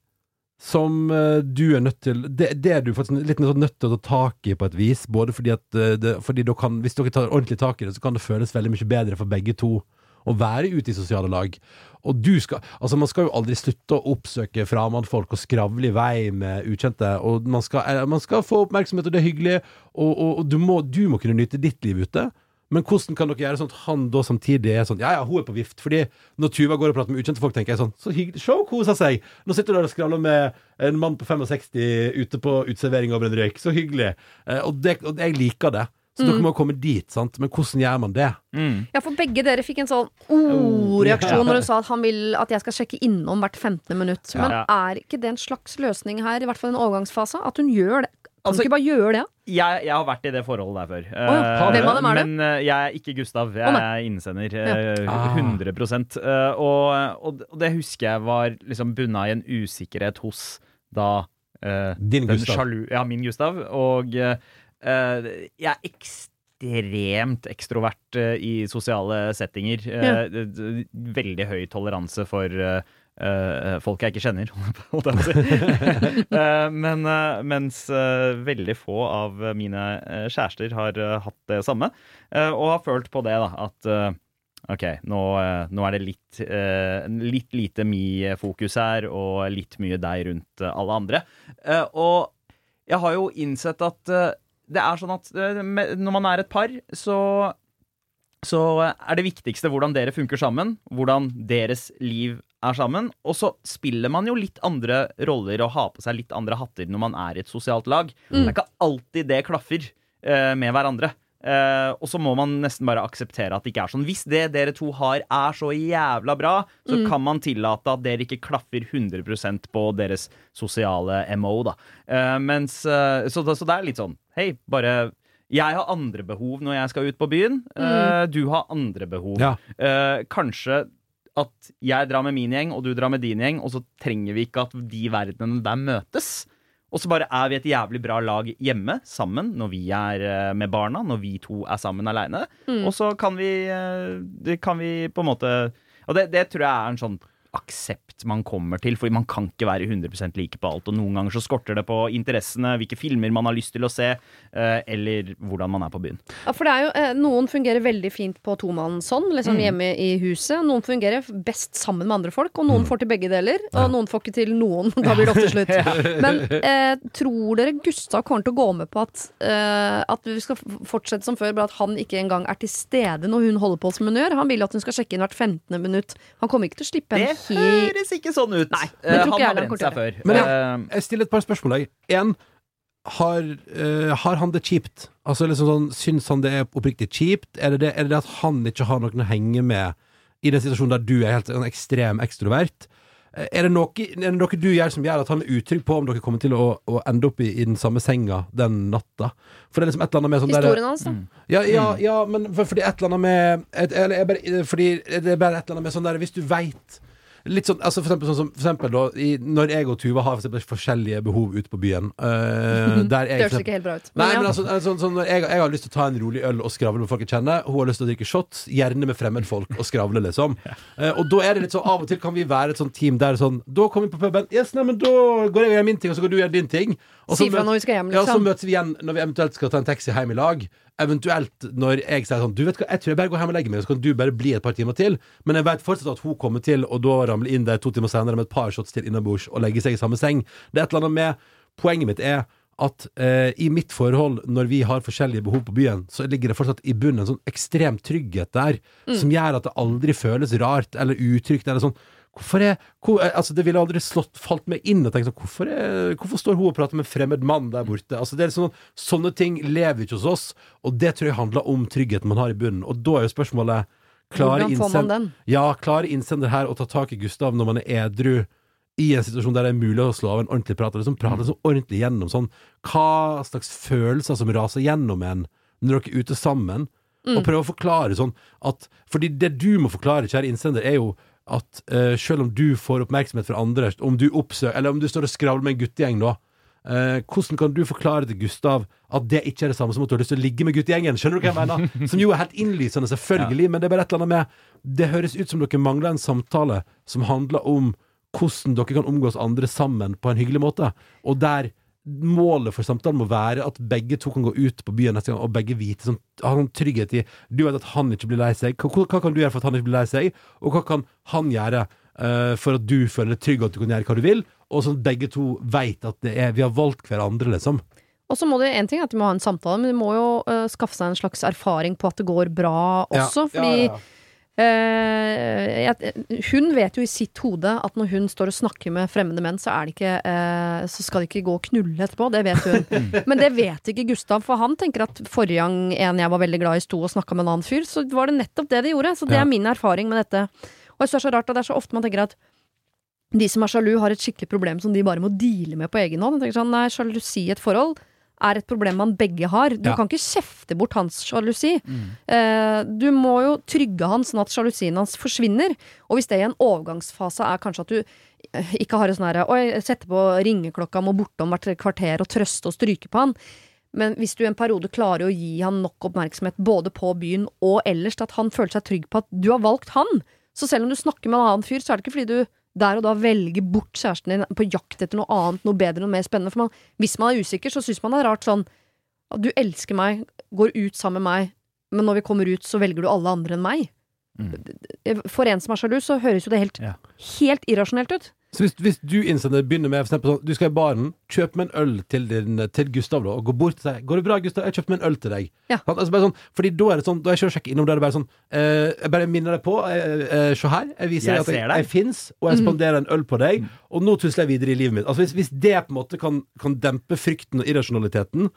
som eh, du er nødt til Det, det er du faktisk litt sånn nødt til å ta tak i på et vis. Både fordi at eh, det, fordi dere kan, Hvis dere tar ordentlig tak i det, så kan det føles veldig mye bedre for begge to å være ute i sosiale lag. Og du skal Altså, man skal jo aldri slutte å oppsøke fremmedfolk og skravle i vei med ukjente. Og man skal, eh, man skal få oppmerksomhet, og det er hyggelig, og, og, og du, må, du må kunne nyte ditt liv ute. Men hvordan kan dere gjøre sånn at han da samtidig er sånn Ja, ja, hun er på vift. Fordi når Tuva går og prater med ukjente folk, tenker jeg sånn Så hyggelig. Se, hun koser seg. Nå sitter du der og skravler med en mann på 65 ute på uteservering over en røyk. Så hyggelig. Eh, og, det, og jeg liker det. Så dere må komme dit, sant. Men hvordan gjør man det? Mm. Ja, for begge dere fikk en sånn o-reaksjon når hun sa at han vil at jeg skal sjekke innom hvert 15. minutt. Men Ja. er ikke det en slags løsning her, i hvert fall i en overgangsfase? At hun gjør det? Kan Altså- du ikke bare gjøre det? Jeg, jeg har vært i det forholdet der før. ja. Eh, Hvem av dem er det? Men eh, jeg er ikke Gustav. Jeg er innsender. eh, Ah. 100 Eh, og, og, det husker jeg var liksom bunna i en usikkerhet hos da Din Gustav. sjalu Ja, min Gustav. Og eh, jeg er ekstremt ekstrovert i sosiale settinger. D- veldig høy toleranse for eh, eh, folk jeg ikke kjenner, *laughs* holdt jeg på å si. uh, *laughs* men uh, mens veldig få av mine kjærester har hatt det samme, og har følt på det, da, at OK, nå, nå er det litt, litt lite mi-fokus her, og litt mye deg rundt alle andre. Og jeg har jo innsett at det er sånn at når man er et par, så så er det viktigste hvordan dere funker sammen, hvordan deres liv er sammen. Og så spiller man jo litt andre roller og har på seg litt andre hatter når man er i et sosialt lag. Det er ikke alltid det klaffer uh, med hverandre. Uh, og så må man nesten bare akseptere at det ikke er sånn. Hvis det dere to har er så jævla bra, så kan man tillate at dere ikke klaffer 100% på deres sosiale MO, da. Uh, mens, så, så det er litt sånn Hei, bare jeg har andre behov når jeg skal ut på byen. Eh, du har andre behov. Ja. Uh, kanskje at jeg drar med min gjeng, og du drar med din gjeng, og så trenger vi ikke at de verdenene der møtes. Og så bare er vi et jævlig bra lag hjemme, sammen, når vi er eh, med barna, når vi to er sammen aleine. Og så kan vi, eh, kan vi på en måte Og det, det tror jeg er en sånn aksept man kommer til, fordi man kan ikke være 100% like på alt. Og noen ganger så skorter det på interessene, hvilke filmer man har lyst til å se, eh, eller hvordan man er på byen. Ja, for det er jo, eh, Noen fungerer veldig fint på tomannshånd, liksom hjemme i huset. Noen fungerer best sammen med andre folk, og noen får til begge deler. Og noen får ikke til noen. *laughs* Da blir det ofte slutt. *laughs* Men eh, tror dere Gustav kommer til å gå med på at, eh, at vi skal fortsette som før, bare at han ikke engang er til stede når hun holder på som hun gjør? Han vil at hun skal sjekke inn hvert 15. minutt. Han kommer ikke til å slippe henne helt høres ikke sånn ut. Nei, det han har brent seg før. Men Eh, Jeg stiller et par spørsmål. Én. En, har, uh, har han det kjipt? Altså liksom sånn, Syns han det er oppriktig kjipt? Er det det, er det det at han ikke har noen å henge med i den situasjonen der du er helt en ekstrem ekstrovert? Er det, noe, er det noe du gjør som gjør at han er utrygg på om dere kommer til å, å ende opp i, i den samme senga den natta? For det er liksom et eller annet med sånn Historien hans, da. ja, ja, ja, men for, fordi et eller annet med et, eller, jeg bare, Fordi det er bare et eller annet med sånn der Hvis du veit Litt sånn, altså for eksempel, sånn som, for eksempel da, i, Når jeg og Tuva har for eksempel, forskjellige behov ute på byen øh, *laughs* Der jeg Det høres ikke helt bra ut. Nei, ja. men altså, altså sånn, når jeg, jeg har lyst til å ta en rolig øl og skravle med folk jeg kjenner. Hun har lyst til å drikke shots, gjerne med fremmedfolk, og skravle, liksom. *laughs* Uh, og da er det litt sånn, av og til kan vi være et sånt team der sånn Da kommer vi på puben. Yes, nei, men da går jeg og gjør min ting, og så går du og gjør din ting. Og så Si fra møt- når vi skal hjem, Ja, så liksom. møtes vi igjen når vi eventuelt skal ta en taxi hjem i lag. Eventuelt når jeg sier sånn Du vet hva, jeg tror jeg bare går hjem og legger meg, så kan du bare bli et par timer til. Men jeg vet fortsatt at hun kommer til å da ramle inn der to timer senere med et par shots til innabords og legge seg i samme seng. Det er et eller annet med Poenget mitt er at eh, i mitt forhold, når vi har forskjellige behov på byen, så ligger det fortsatt i bunnen en sånn ekstrem trygghet der, som gjør at det aldri føles rart eller utrygt eller sånn. Hvorfor er, hvor, eh, altså Det ville aldri slått, falt meg inn og tenkt sånn hvorfor, er, hvorfor står hun og prater med en fremmed mann der borte? Altså det er sånn, Sånne ting lever ikke hos oss, og det tror jeg handler om tryggheten man har i bunnen. Og da er jo spørsmålet Klarer Hvordan får man innsend- den? Ja, klarer innsender her å ta tak i Gustav når man er edru i en situasjon der det er mulig å slå av en ordentlig prat, liksom prate så ordentlig gjennom sånn hva slags følelser som raser gjennom en når dere er ute sammen, og prøve å forklare sånn at Fordi det du må forklare, kjære innsender, er jo at uh, selv om du får oppmerksomhet fra andre, om du oppsøker Eller om du står og skravler med en guttegjeng, da. uh, hvordan kan du forklare til Gustav at det ikke er det samme som at du har lyst til å ligge med guttegjengen? Skjønner du hva jeg mener? *laughs* Som jo er helt innlysende, selvfølgelig, men det er bare et eller annet med Det høres ut som dere mangler en samtale som handler om hvordan dere kan omgås andre sammen på en hyggelig måte, og der målet for samtalen må være at begge to kan gå ut på byen neste gang, og begge vite sånn, ha sånn trygghet i Du vet at han ikke blir lei seg. Hva, hva kan du gjøre for at han ikke blir lei seg? Og hva kan han gjøre uh, for at du føler deg trygg, og at du kan gjøre hva du vil? Og sånn at begge to veit at det er, vi har valgt hverandre, liksom. Og så må det en ting er at de må ha en samtale, men de må jo uh, skaffe seg en slags erfaring på at det går bra også. Ja, Fordi ja, ja. Jeg, hun vet jo i sitt hode at når hun står og snakker med fremmede menn, så, det ikke, uh, så skal de ikke gå og knulle etterpå. Det vet hun. *laughs* Men det vet ikke Gustav, for han tenker at forrige gang en jeg var veldig glad i, sto og snakka med en annen fyr, så var det nettopp det de gjorde. Så det er min erfaring med dette. Og jeg synes det er så rart at det er så ofte man tenker at de som er sjalu, har et skikkelig problem som de bare må deale med på egen hånd. Sånn, nei, Sjalusi i et forhold er et problem man begge har. Du Ja. kan ikke kjefte bort hans sjalusi. Eh, du må jo trygge han sånn at sjalusien hans forsvinner. Og hvis det i en overgangsfase er kanskje at du eh, ikke har et sånn herre Oi, sette på ringeklokka, må bortom hvert kvarter og trøste og stryke på han. Men hvis du i en periode klarer å gi han nok oppmerksomhet både på byen og ellers til at han føler seg trygg på at du har valgt han, så selv om du snakker med en annen fyr, så er det ikke fordi du der og da velge bort kjæresten din på jakt etter noe annet, noe bedre, noe mer spennende. For man, hvis man er usikker, så syns man det er rart sånn du elsker meg, går ut sammen med meg, men når vi kommer ut, så velger du alle andre enn meg. For en som er sjalu, så høres jo det helt, Ja. helt irrasjonelt ut. Så hvis, hvis du innsender begynner med for eksempel sånn, Du skal i baren, kjøp meg en øl til, din, til Gustav, da, og gå bort til deg. 'Går det bra, Gustav? Jeg kjøpte meg en øl til deg.' Ja. Sant? Altså bare sånn, fordi da er det sånn Da er jeg selv sjekker innom, da er det bare sånn eh, Jeg bare minner deg på eh, eh, Se her, jeg viser Jeg deg at jeg, ser deg. jeg fins, og jeg spanderer en øl på deg, og nå tusler jeg videre i livet mitt. Altså Hvis, hvis det på en måte kan, kan dempe frykten og irrasjonaliteten,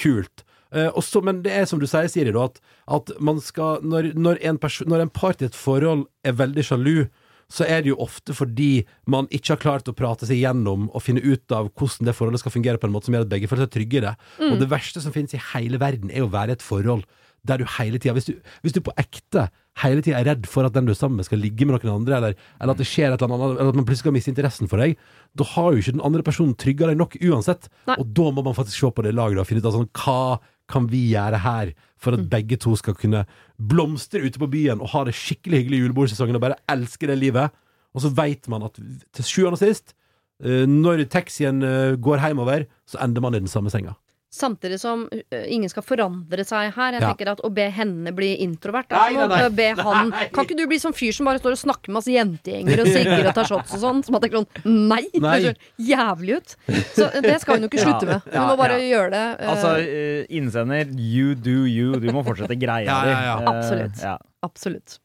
kult. Eh, også, men det er som du sier, Siri, da, at, at man skal Når, når, en perso- når en part i et forhold er veldig sjalu, så er det jo ofte fordi man ikke har klart å prate seg gjennom og finne ut av hvordan det forholdet skal fungere på en måte som gjør at begge føler seg trygge i det. Og det verste som finnes i hele verden, er å være i et forhold der du hele tida hvis, du- hvis du på ekte hele tida er redd for at den du er sammen med, skal ligge med noen andre, eller, eller at det skjer et eller annet, eller at man plutselig skal miste interessen for deg, da har jo ikke den andre personen trygga deg nok uansett. Nei. Og da må man faktisk se på det laget og finne ut av sånn, hva kan vi gjøre her for at begge to skal kunne blomstre ute på byen og ha det skikkelig hyggelig i julebordsesongen og bare elske det livet. Og så veit man at til sjuende og sist, eh, når taxien eh, går hjemover, så ender man i den samme senga. Samtidig som øh, ingen skal forandre seg her. Jeg Ja. tenker at Å be henne bli introvert er som nei, nei. å be *laughs* han Nei. Kan ikke du bli sånn fyr som bare står og snakker med masse jentegjenger og sigger og tar shots og sånn? Som at det er sånn Nei! Det ser jævlig ut. Så det skal hun jo ikke slutte med. Hun Ja, må bare ja. gjøre det. Uh... Altså, eh, innsender, you do you. Du må fortsette greia Ja, di. ja, ja. Eh, Absolutt. ja. Absolutt.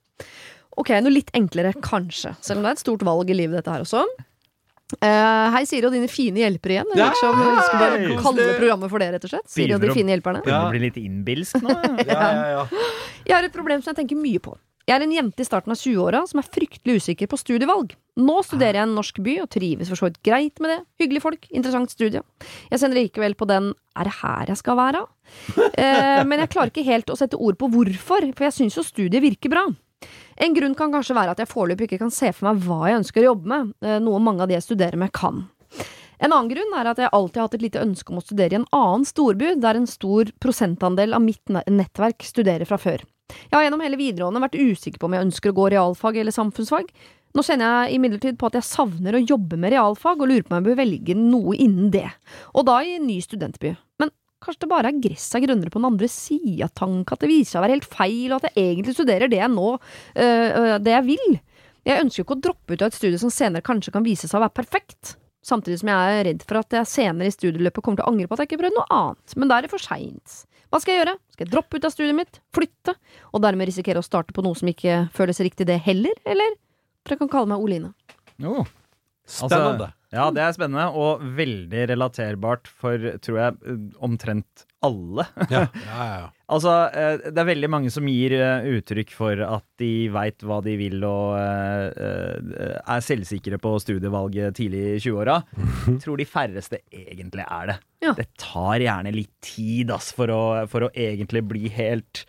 Ok, noe litt enklere, kanskje. Selv om det er et stort valg i livet, dette her også. Eh, hei, Siri og dine fine hjelpere igjen. Vi skal bare kalle programmet for det, rett og slett. Siri og de fine hjelperne. Begynner å bli litt innbilsk nå. *laughs* Jeg har et problem som jeg tenker mye på. Jeg er en jente i starten av 20-åra som er fryktelig usikker på studievalg. Nå studerer jeg i en norsk by og trives for så vidt greit med det. Hyggelige folk, interessant studie. Jeg sender likevel på den 'er det her jeg skal være'? Uh, men jeg klarer ikke helt å sette ord på hvorfor, for jeg syns jo studiet virker bra. En grunn kan kanskje være at jeg foreløpig ikke kan se for meg hva jeg ønsker å jobbe med, eh, noe mange av de jeg studerer med, kan. En annen grunn er at jeg alltid har hatt et lite ønske om å studere i en annen storby, der en stor prosentandel av mitt nettverk studerer fra før. Jeg har gjennom hele videregående vært usikker på om jeg ønsker å gå realfag eller samfunnsfag. Nå kjenner jeg imidlertid på at jeg savner å jobbe med realfag, og lurer på om jeg bør velge noe innen det. Og da i en ny studentby. Kanskje det bare er gresset er grønnere på den andre sida av tanken, at det viser seg å være helt feil, og at jeg egentlig studerer det jeg nå, øh, øh, det jeg vil. Jeg ønsker jo ikke å droppe ut av et studie som senere kanskje kan vise seg å være perfekt. Samtidig som jeg er redd for at jeg senere i studieløpet kommer til å angre på at jeg ikke prøvde noe annet. Men da er det for seint. Hva skal jeg gjøre? Skal jeg droppe ut av studiet mitt, flytte, og dermed risikere å starte på noe som ikke føles riktig det heller, eller? For jeg kan kalle meg Oline. Jo. Spennende. Ja, det er spennende, og veldig relaterbart for, tror jeg, omtrent alle. Ja, *laughs* ja, ja. Altså, eh, det er veldig mange som gir eh, uttrykk for at de veit hva de vil og eh, er selvsikre på studievalget tidlig i 20-åra. Tror de færreste egentlig er det. Ja. Det tar gjerne litt tid ass, for, å, for å egentlig bli helt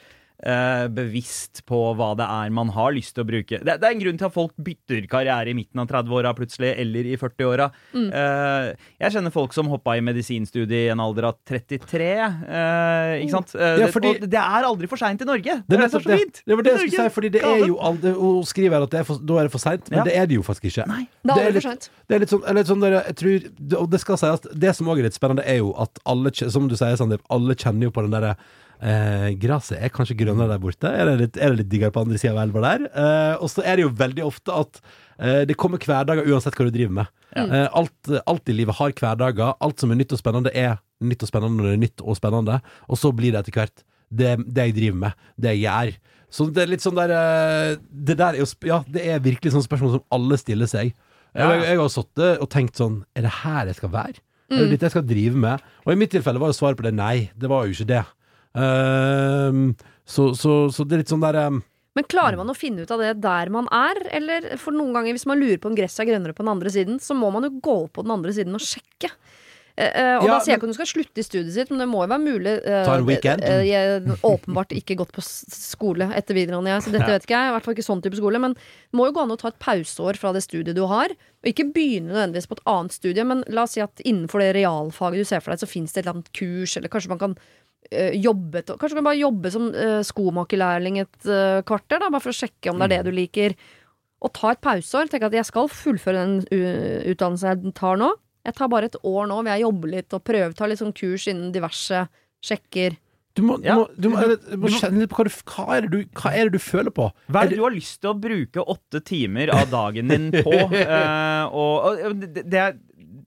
bevisst på hva det er man har lyst til å bruke. Det, det er en grunn til at folk bytter karriere i midten av 30-åra plutselig, eller i 40-åra. Eh, jeg kjenner folk som hoppa i medisinstudiet i en alder av 33. eh, ikke sant? Eh, Ja, det, og det er aldri for seint i Norge! Det er det er så fint! Det var det jeg skulle si, fordi det er jo aldri, Hun skriver at det er for, da er det for seint, men Ja. det er det jo faktisk ikke. Nei. Det er aldri litt- for sent. Det er litt sånn, eller litt sånn der, jeg tror, Og det skal sies, det som også er litt spennende, er jo at alle, som du sier, Sandeep, alle kjenner jo på den derre Eh, Gresset er kanskje grønnere der borte. Er det litt, er det litt diggere på andre sida av elva der? Eh, og så er det jo veldig ofte at eh, det kommer hverdager uansett hva du driver med. Eh, alt, alt i livet har hverdager. Alt som er nytt og spennende, er nytt og spennende når det er nytt og spennende. Og så blir det etter hvert det, det jeg driver med, det jeg gjør. Så det er litt sånn der eh, Det der er jo Ja, det er virkelig sånn spørsmål som alle stiller seg. Ja. Jeg, jeg har sittet og tenkt sånn Er det her jeg skal være? Er det dette jeg skal drive med? Og i mitt tilfelle var jo svaret på det nei. Det var jo ikke det. Ehm, så, så, så det er litt sånn der um, Men klarer man å finne ut av det der man er? Eller for noen ganger hvis man lurer på om gresset er grønnere på den andre siden, så må man jo gå på den andre siden og sjekke. Eh, eh, og Ja, da sier jeg ikke at du skal slutte i studiet sitt, men det må jo være mulig. eh, Ta en weekend. eh, jeg har åpenbart ikke gått på skole etter videregående, jeg, så dette Ja. vet ikke jeg. I hvert fall ikke sånn type skole. Men det må jo gå an å ta et pauseår fra det studiet du har. Og ikke begynne nødvendigvis på et annet studie, men la oss si at innenfor det realfaget du ser for deg, så fins det et eller annet kurs, eller kanskje man kan eh, jobbe et- Kanskje du kan bare jobbe som uh, skomakerlærling et eh, kvarter, da, bare for å sjekke om det er det du liker. Og ta et pauseår. Tenk at jeg skal fullføre den utdannelsen jeg tar nå. Jeg tar bare et år nå, vil jeg jobbe litt og prøve, ta litt sånn kurs innen diverse sjekker. Du må, du må, du må, Du- må kjenne litt på hva, du, hva, er det du, hva er det du føler på. Hva er det du har lyst til å bruke åtte timer av dagen din på? uh, *laughs* og, og det, det, er,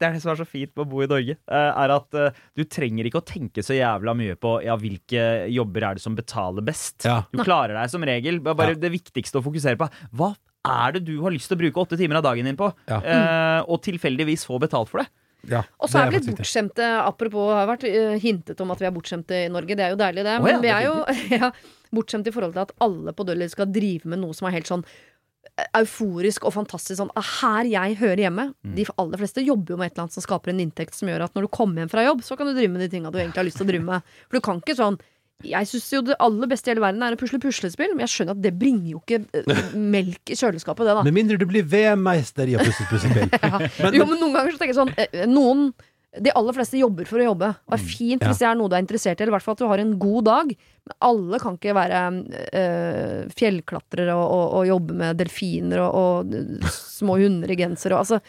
det er det som er så fint med å bo i Norge, eh, er at eh, du trenger ikke å tenke så jævla mye på ja, hvilke jobber er det som betaler best. Ja. Du klarer deg som regel. Bare Ja. Det viktigste å fokusere på hva er det du har lyst til å bruke åtte timer av dagen din på, Ja. Eh, og tilfeldigvis få betalt for det. Ja, Og så er vi litt bortskjemte, apropos har vært hintet om at vi er bortskjemte i Norge, det er jo deilig det, Å ja, men vi er jo *laughs* ja, bortskjemte i forhold til at alle på Dødelig skal drive med noe som er helt sånn euforisk og fantastisk sånn ah, Her jeg hører hjemme. Mm. De aller fleste jobber jo med et eller annet som skaper en inntekt som gjør at når du kommer hjem fra jobb, så kan du drive med de tinga du egentlig har lyst til å drive med. For du kan ikke sånn jeg syns jo det aller beste i hele verden er å pusle puslespill, men jeg skjønner at det bringer jo ikke eh, *laughs* melk i kjøleskapet, det, da. Med mindre du blir VM-meister i å pusse *laughs* puslespill. Men- jo, men noen ganger så tenker jeg sånn eh, Noen De aller fleste jobber for å jobbe. Det er fint Ja. hvis det er noe du er interessert i, eller i hvert fall at du har en god dag. Men alle kan ikke være øh, fjellklatrere og, og, og jobbe med delfiner og, og eh, små hunder i genser og altså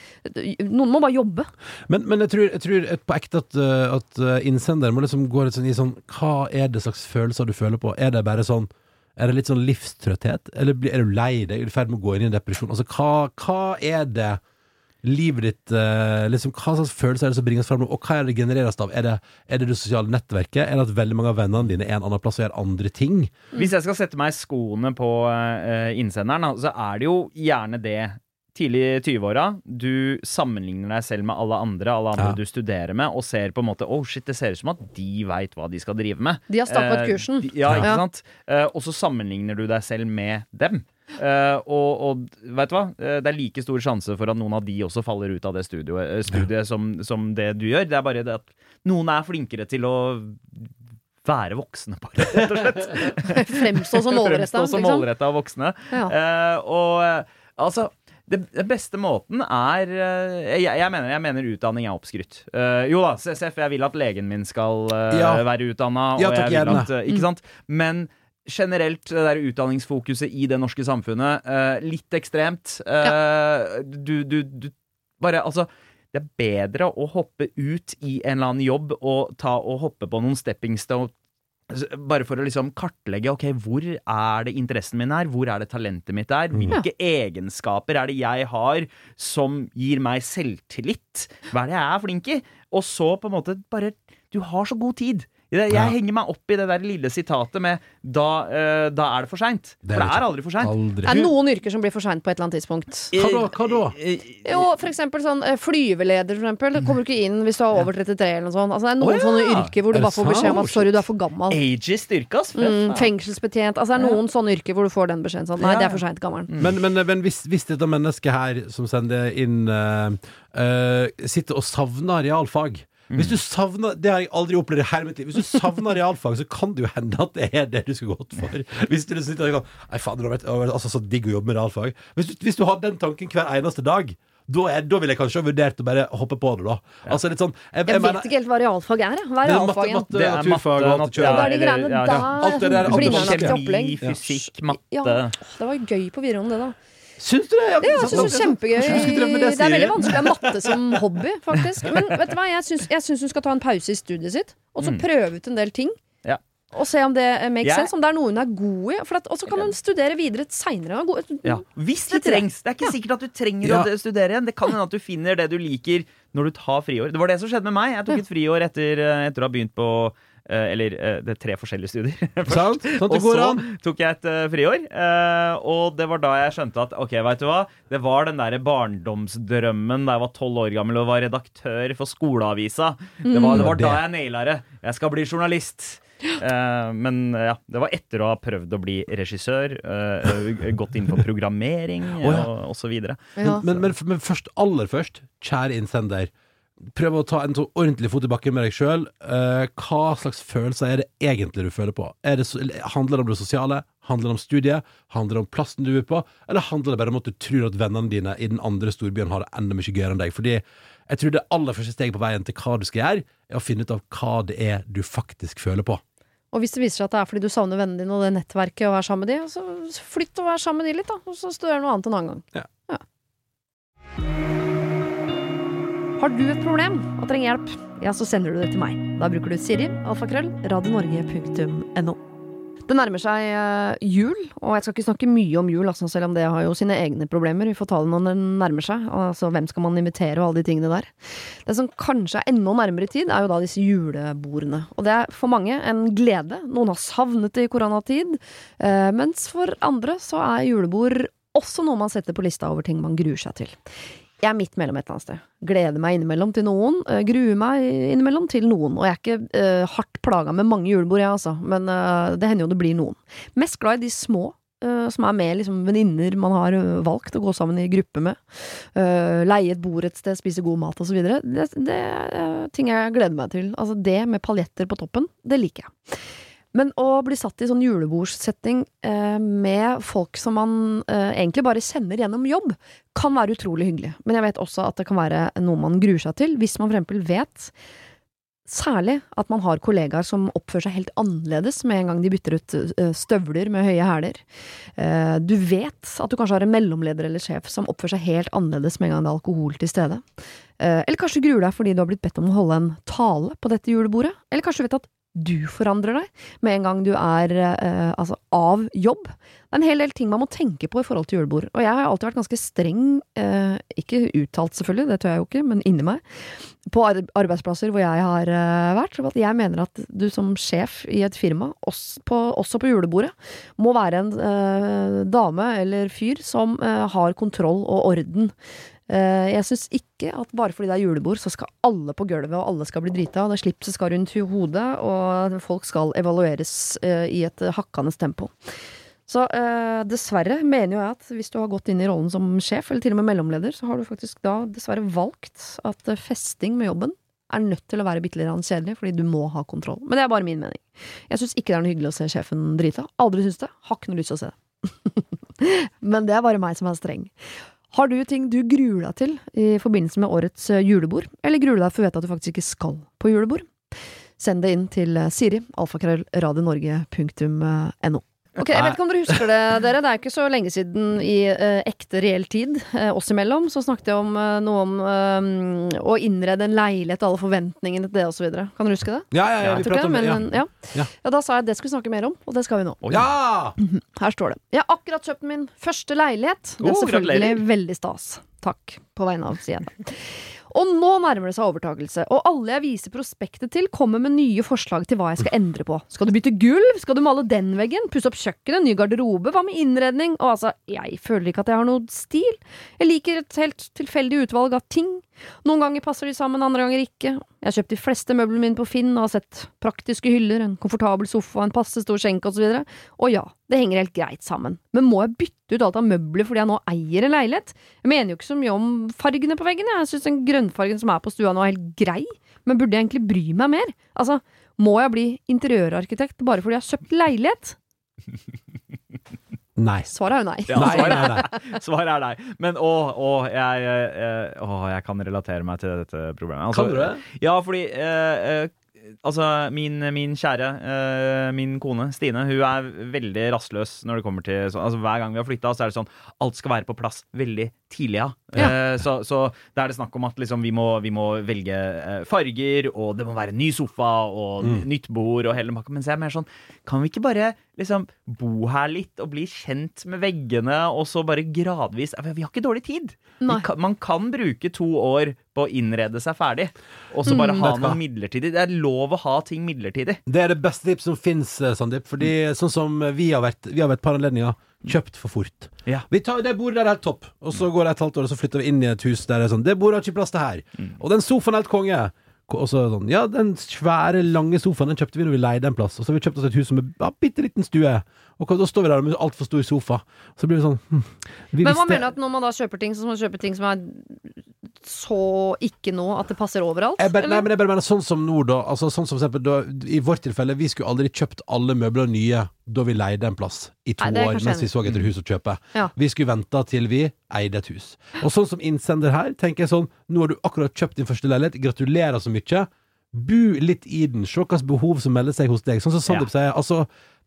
Noen må bare jobbe. Men, men jeg tror, jeg tror på ekte at, uh, at uh, innsender må liksom gå litt sånn i sånn Hva er det slags følelser du føler på? Er det bare sånn Er det litt sånn livstrøtthet? Eller er du lei deg? Er du i ferd med å gå inn i en depresjon? Altså, hva, hva er det livet ditt eh, liksom, Hva slags følelser er det som bringes fram nå, og hva er det genereres av? Er det, er det det sosiale nettverket? Er det at veldig mange av vennene dine er en annen plass og gjør andre ting? Hvis jeg skal sette meg i skoene på eh, innsenderen, så er det jo gjerne det. Tidlig i 20-åra, du sammenligner deg selv med alle andre Alle andre Ja. du studerer med, og ser på en måte Oh shit, det ser ut som at de veit hva de skal drive med. De har stappet Eh, kursen. de- ja, ikke Ja. sant? Eh, og så sammenligner du deg selv med dem. Eh, og, og vet du hva? Eh, det er like stor sjanse for at noen av de også faller ut av det studioet, studiet studiet som, som det du gjør. Det er bare det at noen er flinkere til å være voksne, bare, rett og slett. *laughs* Fremstå som målretta. Fremstå som Liksom. målretta voksne. Ja. Uh, og eh, altså det, det beste måten er eh, jeg, jeg, mener, jeg mener utdanning er oppskrytt. Uh, jo da, CSF, jeg vil at legen min skal uh, Ja. være utdanna. Ja, takk, vil gjerne. at, eh, ikke sant? Men generelt det der utdanningsfokuset i det norske samfunnet, eh, litt ekstremt. Ja. du, du, du Bare, altså det er bedre å hoppe ut i en eller annen jobb og ta og hoppe på noen stepping stones bare for å liksom kartlegge ok, hvor er det interessen min er, hvor er det talentet mitt er, hvilke egenskaper er det jeg har som gir meg selvtillit, hva er det jeg er flink i? Og så på en måte bare Du har så god tid. Jeg, Ja. henger meg opp i det der lille sitatet med da, uh, da er det for seint. For det er aldri for seint. Det er noen yrker som blir for seint på et eller annet tidspunkt. Hva da? Hva da? Eh, Jo, for eksempel sånn eh, flyveleder, for eksempel. Kommer du ikke inn hvis du er over 33 eller noe sånt. Altså, det er noen oh, ja. sånne yrker hvor du bare får beskjed om at sorry, du er for gammel. Age yrke, ass. Mm, fengselsbetjent. Altså, det er noen sånne yrker hvor du får den beskjeden. Sånn, nei, det er for seint, gammelen. Men, men, men hvis, hvis dette mennesket her som sender inn uh, uh, Sitter og savner realfag Hvis du savner, Det har jeg aldri opplevd i hele mitt liv. Hvis du savner realfag, så kan det jo hende at det er det du skulle gått for. Hvis du sitter og tenker Nei, faen, det har vært, altså, så digg å jobbe med realfag. Hvis du, hvis du har den tanken hver eneste dag, da, er, da ville jeg kanskje ha vurdert å bare hoppe på det, da. Altså litt sånn Jeg, Jeg jeg vet ikke helt hva realfag er. jeg. Hva er det er matte, matte, Det er naturfag og matte, det kjøret. Hva er de greiene ja, der? ja. Alt det der, alt det opplegg. Kjemi, fysikk, matte. Ja, det var gøy på videregående, det, da. Syns du det? Ja, jeg synes det er kjempegøy. Det, Det er veldig vanskelig å ha matte som hobby, faktisk. Men vet du hva, jeg syns, hun skal ta en pause i studiet sitt, og så prøve ut en del ting. Ja. Og se om det eh, makes yeah. sense, om det er noe hun er god i. Og så kan hun studere videre seinere. Ja. Hvis det trengs. Det er ikke sikkert at du trenger å studere igjen. Det kan hende at du finner det du liker når du tar friår. Det var det som skjedde med meg. Jeg tok et friår etter, eh, etter å ha begynt på eh, Eller eh, det er tre forskjellige studier. *laughs* Sant? Sånn Og så an. tok jeg et eh, friår, eh, og det var da jeg skjønte at ok, vet du hva? Det var den derre barndomsdrømmen da jeg var tolv år gammel og var redaktør for skoleavisa. Det var, det var da jeg naila det. Jeg skal bli journalist. Uh, men ja, det var etter å ha prøvd å bli regissør, uh, gått inn på programmering ja. og, osv. Ja. Men, men, men først, aller først, kjære innsender. Prøv å ta en så ordentlig fot i bakken med deg sjøl. hva slags følelser er det egentlig du føler på? Er det så, handler det om det sosiale? Handler det om studiet? Handler det om plassen du er på? Eller handler det bare om at du tror at vennene dine i den andre storbyen har det enda mye gøyere enn deg? Fordi jeg tror det aller første steget på veien til hva du skal gjøre, er å finne ut av hva det er du faktisk føler på. Og hvis det viser seg at det er fordi du savner vennene dine og det nettverket og være sammen med de, så flytt og vær sammen med de litt, da. Og så studer noe annet en annen gang. Ja. Ja. Har du et problem og trenger hjelp, ja, så sender du det til meg. Da bruker du Siri, alfakrøll, radionorge.no. Det nærmer seg eh, jul, og jeg skal ikke snakke mye om jul, altså, selv om det har jo sine egne problemer. Vi får ta det når den nærmer seg. Altså, hvem skal man invitere, og alle de tingene der. Det som kanskje er enda nærmere i tid, er jo da disse julebordene. Og det er for mange en glede. Noen har savnet det i koronatid, eh, mens for andre så er julebord også noe man setter på lista over ting man gruer seg til. Jeg er midt mellom et eller annet sted. Gleder meg innimellom til noen, eh, gruer meg innimellom til noen. Og jeg er ikke uh, hardt plaga med mange julebord, jeg altså, men uh, det hender jo det blir noen. Mest glad i de små. som er med liksom venninner man har valgt å gå sammen i gruppe med. Leie et bord et sted, spise god mat osv. Det, det er ting jeg gleder meg til. Altså det med paljetter på toppen, det liker jeg. Men å bli satt i sånn julebordssetting eh, med folk som man eh, egentlig bare kjenner gjennom jobb, kan være utrolig hyggelig. Men jeg vet også at det kan være noe man gruer seg til, hvis man for eksempel vet Særlig at man har kollegaer som oppfører seg helt annerledes med en gang de bytter ut eh, støvler med høye hæler. Eh, Du vet at du kanskje har en mellomleder eller sjef som oppfører seg helt annerledes med en gang det er alkohol til stede. Eh, Eller kanskje gruer deg fordi du har blitt bedt om å holde en tale på dette julebordet. Eller kanskje du vet at du forandrer deg med en gang du er eh, altså av jobb. Det er en hel del ting man må tenke på i forhold til julebord. Og jeg har alltid vært ganske streng, eh, ikke uttalt selvfølgelig, det tør jeg jo ikke, men inni meg, på ar arbeidsplasser hvor jeg har eh, vært. At jeg mener at du som sjef i et firma, også på, også på julebordet, må være en eh, dame eller fyr som eh, har kontroll og orden. Eh, jeg syns ikke at bare fordi det er julebord, så skal alle på gulvet, og alle skal bli drita. Det slipset skal rundt hodet, og folk skal evalueres eh, i et hakkende tempo. Så eh, dessverre mener jo jeg at hvis du har gått inn i rollen som sjef, eller til og med mellomleder, så har du faktisk da dessverre valgt at festing med jobben er nødt til å være bitte litt kjedelig, fordi du må ha kontroll. Men det er bare min mening. Jeg syns ikke det er noe hyggelig å se sjefen drita. Aldri syns det. Har ikke noe lyst til å se det. *laughs* Men det er bare meg som er streng. Har du ting du gruer deg til i forbindelse med årets eh, julebord, eller gruer deg for å vite at du faktisk ikke skal på julebord? Send det inn til eh, Siri, alfakrøll, radionorge.no. Ok, Jeg vet ikke om dere husker det, dere. Det er ikke så lenge siden i eh, ekte reell tid, eh, oss imellom, så snakket jeg om eh, noe om eh, å innrede en leilighet, og alle forventningene til det osv. Kan dere huske det? Ja, ja, ja, vi pratet prater om det. Ja. men, ja. Ja. ja, da sa jeg at det skulle vi snakke mer om, og det skal vi nå. Ja! Her står det. Jeg har akkurat kjøpt min første leilighet. Det er Oh, selvfølgelig veldig stas. Takk på vegne av Sienna. Og nå nærmer det seg overtakelse, og alle jeg viser prospektet til, kommer med nye forslag til hva jeg skal endre på. Skal du bytte gulv? Skal du male den veggen? Pusse opp kjøkkenet? Ny garderobe? Hva med innredning? Og altså, jeg føler ikke at jeg har noe stil. Jeg liker et helt tilfeldig utvalg av ting. Noen ganger passer de sammen, andre ganger ikke. Jeg har kjøpt de fleste møblene mine på Finn og har sett praktiske hyller, en komfortabel sofa, en passe stor skjenk osv. Og, og ja, det henger helt greit sammen. Men må jeg bytte ut alt av møbler fordi jeg nå eier en leilighet? Jeg mener jo ikke så mye om fargene på veggene, jeg syns den grønnfargen som er på stua nå er helt grei, men burde jeg egentlig bry meg mer? Altså, må jeg bli interiørarkitekt bare fordi jeg har kjøpt leilighet? *laughs* Nei. Svaret er jo nei. Ja, Nei, svaret, nei, nei. *laughs* svaret er nei. Men å, å, jeg, jeg, å, jeg kan relatere meg til dette problemet. Altså, Kan du det? Ja, fordi eh, eh, Altså, min, min kjære, uh, min kone Stine, hun er veldig rastløs når det kommer til Altså, hver gang vi har flytta, så er det sånn Alt skal være på plass veldig tidlig, ja. Ja. Eh, så, så da er det snakk om at liksom, vi, må, vi må velge eh, farger, og det må være ny sofa og Mm. nytt bord og hele pakka. Mens jeg er mer sånn Kan vi ikke bare liksom bo her litt og bli kjent med veggene, og så bare gradvis Vi har ikke dårlig tid. Vi kan, man kan bruke to år på å innrede seg ferdig, og så bare ha Vet hva? noe midlertidig. Det er lov å ha ting midlertidig. Det er det beste tipset som fins, Sandeep. Fordi sånn som vi har vært Vi har vært par anledninger kjøpt for fort. Ja. Vi tar Det bordet der er helt topp, og så går det et halvt år, og så flytter vi inn i et hus der det er sånn Det bordet har ikke plass til her. Og den sofaen er helt konge. Og så sånn Ja, den svære, lange sofaen Den kjøpte vi når vi leide en plass. Og så har vi kjøpt oss et hus som er ja, bitte liten stue. Og da står vi der med altfor stor sofa. Så blir det sånn hm, vi Men visste- mener du at når man da kjøper ting, så må man kjøpe ting som er så ikke nå at det passer overalt? Jeg bare, nei, men jeg bare mener sånn som nå, da. Altså, sånn som eksempel, da. I vårt tilfelle, vi skulle aldri kjøpt alle møbler nye da vi leide en plass i to Nei, år mens vi så etter hus å kjøpe. Ja. Vi skulle vente til vi eide et hus. Og sånn som innsender her, tenker jeg sånn Nå har du akkurat kjøpt din første leilighet, gratulerer så mye. Bu litt i den, se hvilke behov som melder seg hos deg. Sånn som Sandeep sier, altså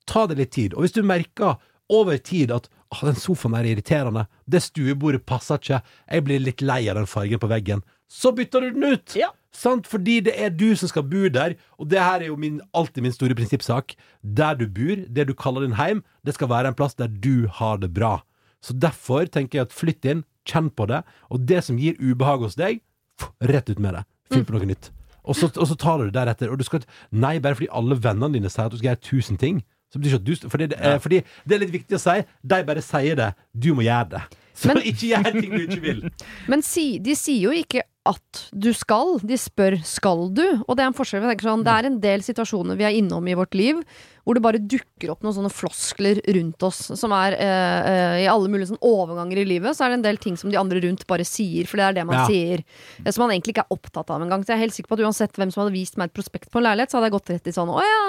ta det litt tid. Og hvis du merker over tid at «Åh, den sofaen er irriterende, det stuebordet passer ikke, jeg blir litt lei av den fargen på veggen, så bytter du den ut! Ja. Sant? Fordi det er du som skal bo der, og det her er jo min, alltid min store prinsippsak. Der du bor, det du kaller din heim, det skal være en plass der du har det bra. Så derfor tenker jeg at flytt inn, kjenn på det, og det som gir ubehag hos deg, pff, rett ut med det. Finn på noe nytt. Og så, og så tar du det deretter. Og du skal Nei, bare fordi alle vennene dine sier at du skal gjøre tusen ting. Så betyr ikke at du fordi det, er, fordi det er litt viktig å si. De bare sier det. Du må gjøre det. Så Men- ikke gjør ting du ikke vil. *laughs* Men si, de sier jo ikke at du skal, de spør skal du. Og det er en forskjell. Jeg sånn, det er en del situasjoner vi er innom i vårt liv hvor det bare dukker opp noen sånne floskler rundt oss som er eh, eh, i alle mulige sånn overganger i livet. Så er det en del ting som de andre rundt bare sier, for det er det man Ja. sier. eh, Som man egentlig ikke er opptatt av engang. Så jeg er helt sikker på at uansett hvem som hadde vist meg et prospekt på en leilighet, så hadde jeg gått rett i sånn å ja.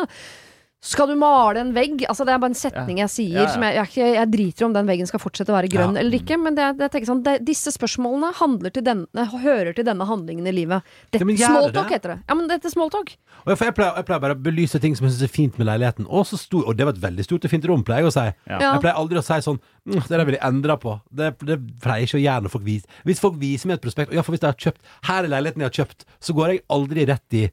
Skal du male en vegg? Altså Det er bare en setning jeg sier. Ja, ja. Som jeg, jeg, jeg driter om den veggen skal fortsette å være grønn Ja. eller ikke. Men det, det, tenker sånn, det, disse spørsmålene til denne, hører til denne handlingen i livet. Men smalltalk det? heter det. Ja, men dette er smalltalk. Jeg, jeg, pleier, jeg bare å belyse ting som jeg syns er fint med leiligheten. Og, så stor, og det var et veldig stort og fint rom, pleier jeg å si. Jeg pleier aldri å si sånn «Mm, Det der vil jeg endre på. Det, det pleier ikke å gjøre når folk viser Hvis folk viser meg et prospekt, og iallfall hvis jeg har kjøpt Her er leiligheten jeg har kjøpt, så går jeg aldri rett i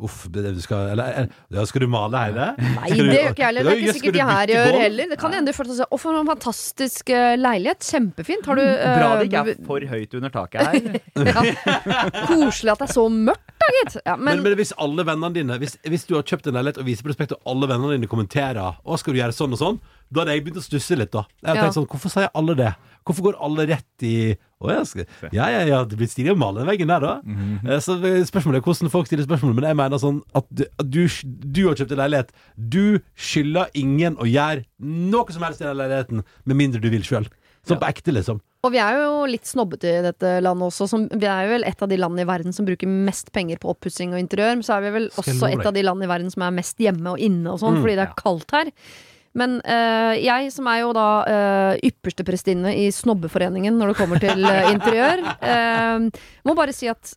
Uff, det, det du skal Eller er- ja, skal du male hele? Nei, det gjør ikke jeg heller. Det er ikke sikkert de her gjør heller. Det kan hende du føler seg Å, for en fantastisk eh, leilighet. Kjempefint. Har du Bra eh, det ikke er for høyt under taket her. *laughs* ja. Koselig at det er så mørkt, da, gitt. Ja, Men, men, men hvis alle vennene dine Hvis, hvis du har kjøpt en leilighet og viser prospektet, og alle vennene dine kommenterer Å, skal du gjøre sånn og sånn, da hadde jeg begynt å stusse litt. da Jeg tenkte Ja. tenkt sånn, Hvorfor sier alle det? Hvorfor går alle rett i Å ja, skal, ja, ja, ja, det blir stilig å male den veggen der, da. Eh, Så spørsmålet er hvordan folk stiller spørsmål, men jeg mener sånn at du, at du, du har kjøpt en leilighet. Du skylder ingen å gjøre noe som helst i den leiligheten, med mindre du vil sjøl. Sånn på ekte, liksom. og vi er jo litt snobbete i dette landet også. Som, vi er jo vel et av de landene i verden som bruker mest penger på oppussing og interiør. Men så er vi vel også et av de landene i verden som er mest hjemme og inne og sånn, Mm, fordi det er kaldt her. Men eh, jeg som er jo da uh, ypperste prestinne i Snobbeforeningen når det kommer til eh, interiør, *laughs* må bare si at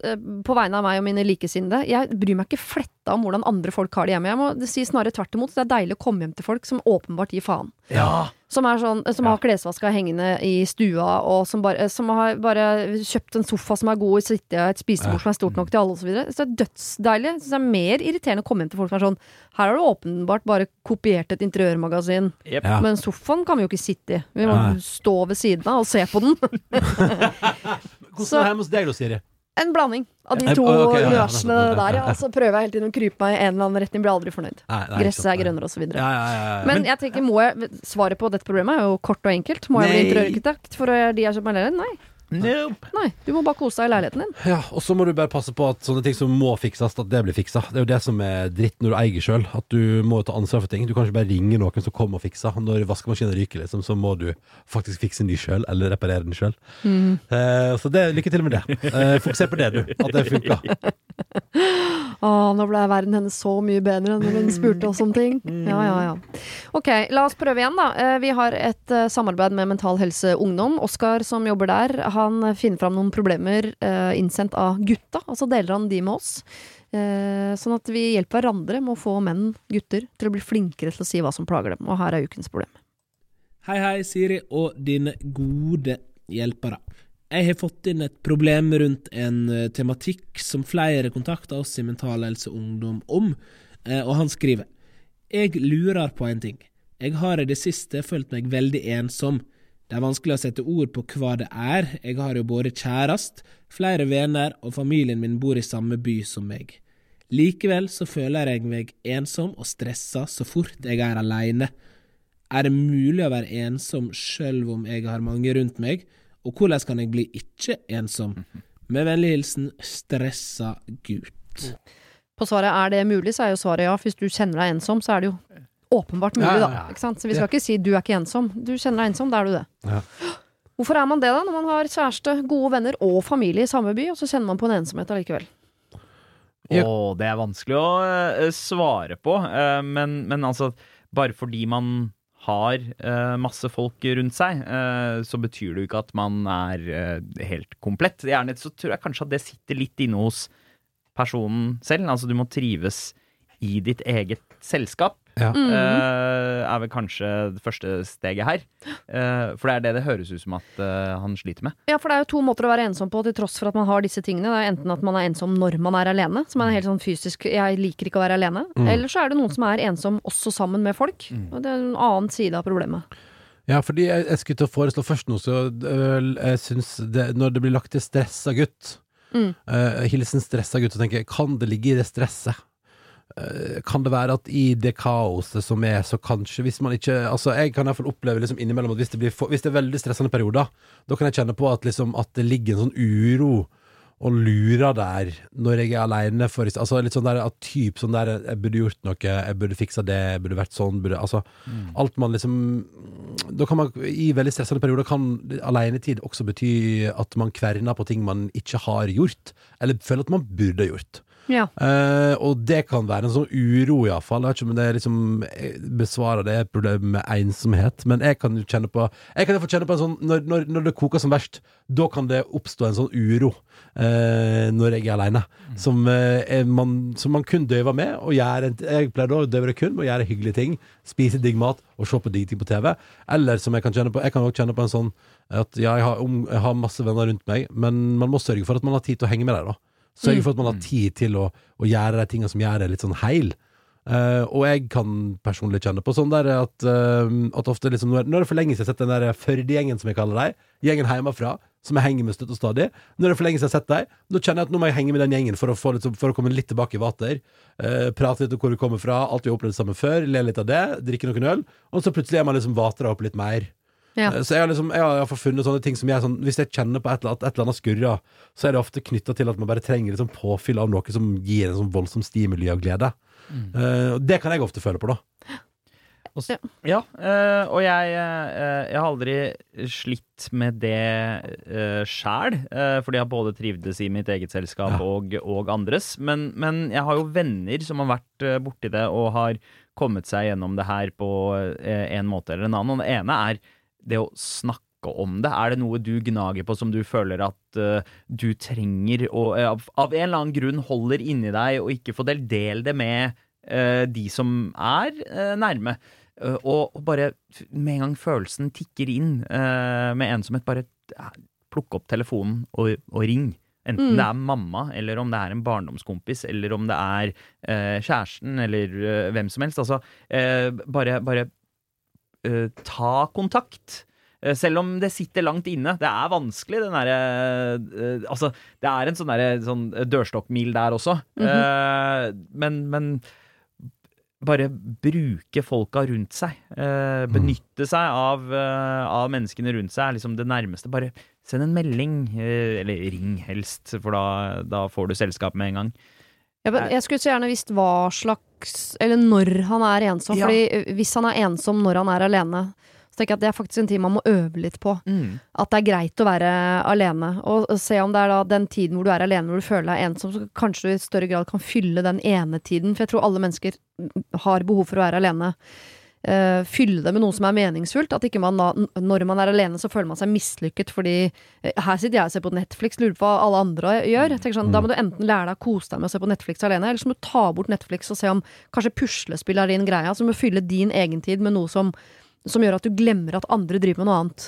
på vegne av meg og mine likesinnede, jeg bryr meg ikke fletta om hvordan andre folk har det hjemme. Jeg må si snarere tvert imot. Det er deilig å komme hjem til folk som åpenbart gir faen. Ja. Som, er sånn, som har klesvaska hengende i stua, og som, bare, som har bare kjøpt en sofa som er god, og sitte i et spisebord som er stort nok til alle, osv. Så det er dødsdeilig. Så det er mer irriterende å komme hjem til folk som er sånn Her har du åpenbart bare kopiert et interiørmagasin, yep. Ja. men sofaen kan vi jo ikke sitte i. Vi må ja. stå ved siden av og se på den. *laughs* Hvordan er det hjemme hos deg, da, Siri? En blanding av de to okay, ja, der. ja. Så prøver jeg hele tiden å krype meg i en eller annen retning, blir aldri fornøyd. Nei, nei, Gresset er grønnere, videre. Ja, ja, ja, ja. Men jeg tenker, må jeg, svaret på dette problemet er jo kort og enkelt. Må jeg bli interiørarkitekt for de jeg kjøper meg leilighet? Nei. Nope. Nei. Du må bare kose deg i leiligheten din. Ja, og så må du bare passe på at sånne ting som må fikses, at det blir fiksa. Det er jo det som er dritt når du eier sjøl. At du må ta ansvar for ting. Du kan ikke bare ringe noen som kommer og fikser. Når vaskemaskinen ryker, liksom, så må du faktisk fikse en ny sjøl, eller reparere den sjøl. Mm. Eh, så det, lykke til med det. Eh, Fokuser på det, du. At det funker. *laughs* Å, nå ble verden hennes så mye bedre når hun spurte oss om ting. *laughs* Ja, ja, ja. Ok, la oss prøve igjen, da. Eh, Vi har et eh, samarbeid med Mental Helse Ungdom. Oskar som jobber der, han finner fram noen problemer eh, innsendt av gutta, og så deler han de med oss. Eh, Sånn at vi hjelper hverandre med å få menn, gutter, til å bli flinkere til å si hva som plager dem. Og her er ukens problem. Hei, hei, Siri og dine gode hjelpere. Jeg har fått inn et problem rundt en eh, tematikk som flere kontakter oss i Mental Helse Ungdom om, eh, og han skriver Jeg lurer på en ting. Jeg har i det siste følt meg veldig ensom. Det er vanskelig å sette ord på hva det er, jeg har jo både kjærest, flere venner, og familien min bor i samme by som meg. Likevel så føler jeg meg ensom og stressa så fort jeg er aleine. Er det mulig å være ensom sjøl om jeg har mange rundt meg, og hvordan kan jeg bli ikke ensom? Med vennlig hilsen stressa gutt. På svaret er det mulig, så er jo svaret ja. Hvis du kjenner deg ensom, så er det jo åpenbart mulig, da. Ikke sant? Så vi skal ikke si du er ikke ensom. Du kjenner deg ensom, da er du det. Ja. Hvorfor er man det, da? Når man har kjæreste, gode venner og familie i samme by, og så kjenner man på en ensomhet allikevel. Å, det er vanskelig å eh, svare på, eh, men, men altså Bare fordi man har eh, masse folk rundt seg, eh, så betyr det jo ikke at man er eh, helt komplett. Gjerne så tror jeg kanskje at det sitter litt inne hos personen selv. Altså du må trives i ditt eget selskap. Ja. Mm. eh, er vel kanskje det første steget her. Eh, for det er det det høres ut som at eh, han sliter med. Ja, for det er jo to måter å være ensom på, til tross for at man har disse tingene. Det er enten at man er ensom når man er alene, som er en helt sånn fysisk 'jeg liker ikke å være alene', Mm. eller så er det noen som er ensom også sammen med folk. Og det er en annen side av problemet. Ja, fordi jeg, jeg skulle til å foreslå først noe, så øh, jeg syns det, Når det blir lagt til stressa gutt, Mm. øh, hilsen stressa gutt, så tenker jeg kan det ligge i det stresset? Øh, kan det være at i det kaoset som er, så kanskje Hvis man ikke Altså, jeg kan iallfall oppleve liksom innimellom at hvis det, blir for, hvis det er veldig stressende perioder, da kan jeg kjenne på at liksom at det ligger en sånn uro og lurer der når jeg er aleine. Altså litt sånn der at typ sånn der Jeg burde gjort noe, jeg burde fiksa det, jeg burde vært sånn, burde Altså alt man liksom Da kan man i veldig stressende perioder kan alenetid også bety at man kverner på ting man ikke har gjort, eller føler at man burde gjort. Ja. Uh, og det kan være en sånn uro, iallfall. Jeg vet ikke om det er liksom eh, besvarer det problemet med ensomhet, men jeg kan jo kjenne på Jeg kan jo få kjenne på en sånn når, når, når det koker som verst, da kan det oppstå en sånn uro uh, når jeg er aleine, som, eh, er man, som man kun døver med. Og gjøre en, jeg pleier da å døve det kun med å gjøre hyggelige ting, spise digg mat og se på digg ting på TV. Eller som jeg kan kjenne på Jeg kan også kjenne på en sånn at ja, jeg har, om, jeg har masse venner rundt meg, men man må sørge for at man har tid til å henge med dem. da Sørge Mm. for at man har tid til å, å gjøre de tingene som gjør det litt sånn heil. Uh, og jeg kan personlig kjenne på sånn der at, uh, at ofte liksom Når, når det er for lenge siden jeg har sett den der Førde-gjengen, som jeg kaller dem, gjengen hjemmefra, som jeg henger med støtt og stadig Når det er for lenge siden jeg har sett dem, nå kjenner jeg at nå må jeg henge med den gjengen for å, få liksom, for å komme litt tilbake i vater. Uh, prate litt om hvor du kommer fra, alt vi har opplevd sammen før, le litt av det, drikke noen øl. Og så plutselig er man liksom vatra opp litt mer. Ja. Eh, Så jeg har liksom Jeg har iallfall funnet sånne ting som jeg sånn Hvis jeg kjenner på et eller annet, et eller annet skurrer, så er det ofte knytta til at man bare trenger liksom påfyll av noe som gir en sånn voldsom stimuli av glede. Mm. Uh, det kan jeg ofte føle på, da. Ja, uh, og jeg, uh, jeg har aldri slitt med det uh, sjæl, fordi jeg har både trivdes i mitt eget selskap Ja. og, og andres. Men, men jeg har jo venner som har vært uh, borti det og har kommet seg gjennom det her på en måte eller en annen. Og det ene er det å snakke om det. Er det noe du gnager på som du føler at uh, du trenger og uh, av, av en eller annen grunn holder inni deg, og ikke får del, del det med uh, de som er eh, nærme? Eh, og, bare med en gang følelsen tikker inn eh, med ensomhet, bare eh, plukke opp telefonen og, og ring. Enten Mm. det er mamma, eller om det er en barndomskompis, eller om det er eh, kjæresten, eller eh, hvem som helst. Altså, eh, bare, bare eh, ta kontakt. eh, selv om det sitter langt inne. Det er vanskelig, den derre uh, Altså, det er en sånn derre sånn dørstokkmil der også. Eh, men, men bare bruke folka rundt seg. Uh, benytte seg av, av menneskene rundt seg er liksom det nærmeste. Bare send en melding, eller ring helst, for da, da får du selskap med en gang. Ja, jeg skulle så gjerne visst hva slags Eller når han er ensom. Ja. Fordi hvis han er ensom når han er alene, så tenker jeg at det er faktisk en tid man må øve litt på. At det er greit å være alene. Og se om det er da den tiden hvor du er alene, hvor du føler deg ensom, så kanskje du i større grad kan fylle den ene tiden. For jeg tror alle mennesker mm, har behov for å være alene. Eh, fylle det med noe som er meningsfullt. At ikke man da, når man er alene, så føler man seg mislykket fordi uh, Her sitter jeg og ser på Netflix, lurer på hva alle andre gjør. Sånn, Da må du enten lære deg å kose deg med å se på Netflix alene, eller så må du ta bort Netflix og se om kanskje puslespill er din greie. Altså du må fylle din egentid med noe som, som gjør at du glemmer at andre driver med noe annet.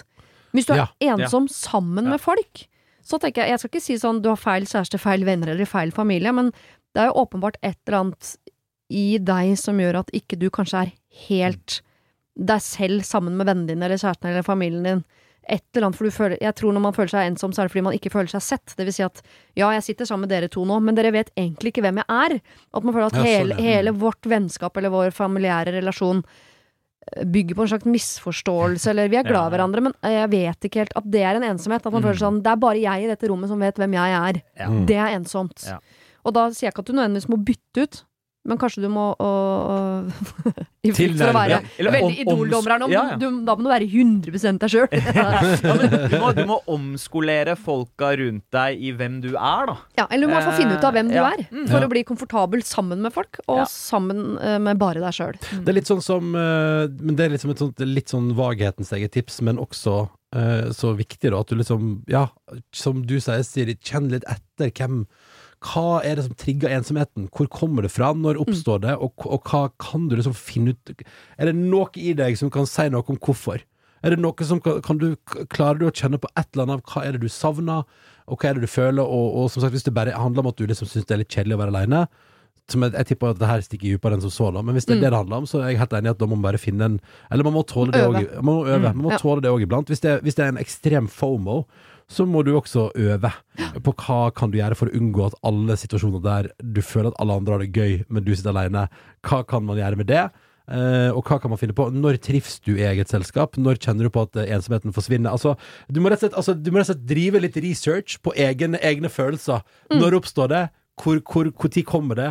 Hvis du er Ja. ensom sammen med folk, så tenker jeg Jeg skal ikke si sånn du har feil kjæreste, feil venner eller feil familie, men det er jo åpenbart et eller annet i deg som gjør at ikke du kanskje er helt deg selv sammen med vennene dine eller kjæresten eller familien din. Et eller annet, for du føler, jeg tror Når man føler seg ensom, så er det fordi man ikke føler seg sett. Det vil si at ja, jeg sitter sammen med dere to nå, men dere vet egentlig ikke hvem jeg er. At man føler at hele, hele vårt vennskap eller vår familiære relasjon eh, bygger på en slags misforståelse, eller vi er *laughs* glad i Ja. hverandre, men jeg vet ikke helt at det er en ensomhet. At man føler sånn Det er bare jeg i dette rommet som vet hvem jeg er. Ja. Mm. Det er ensomt. Ja. Og da sier jeg ikke at du nødvendigvis må bytte ut, men kanskje du må å- å- *laughs* Til for å være Eller veldig om- om- idoldommer her nå, Ja, ja. du, da må du være 100 deg sjøl. *laughs* Ja, du, du må omskolere folka rundt deg i hvem du er, da. ja, eller du må i hvert fall finne ut av hvem du er, Mm. for Ja. å bli komfortabel sammen med folk, og Ja. sammen eh, med bare deg sjøl. Det er litt sånn som eh, Men det er liksom et sånt, litt sånn vaghetens eget tips, men også eh, så viktig, da, at du liksom Ja, som du sier, Siri, kjenn litt etter hvem hva er det som trigger ensomheten? Hvor kommer det fra? Når oppstår det? Og, og hva kan du liksom finne ut Er det noe i deg som kan si noe om hvorfor? Er det noe som kan, kan du, Klarer du å kjenne på et eller annet av hva er det du savner, og hva er det du føler? Og, og som sagt, hvis det bare handler om at du liksom syns det er litt kjedelig å være aleine, som jeg, jeg tipper at det her stikker dypere enn som så, da. Men hvis det er Mm. det det handler om, så er jeg helt enig i at da må man bare finne en Eller man må tåle det òg. Man må øve. Man må tåle det òg iblant. Hvis det, hvis det er en ekstrem fomo, så må du også øve på hva kan du gjøre for å unngå at alle situasjoner der du føler at alle andre har det gøy, men du sitter alene, hva kan man gjøre med det? Uh, og hva kan man finne på? Når trives du i eget selskap? Når kjenner du på at eh, ensomheten forsvinner? Altså, du må rett og slett, altså, du må rett og slett drive litt research på egne, egne følelser. Når oppstår det? Hvor, hvor, hvor tid kommer det?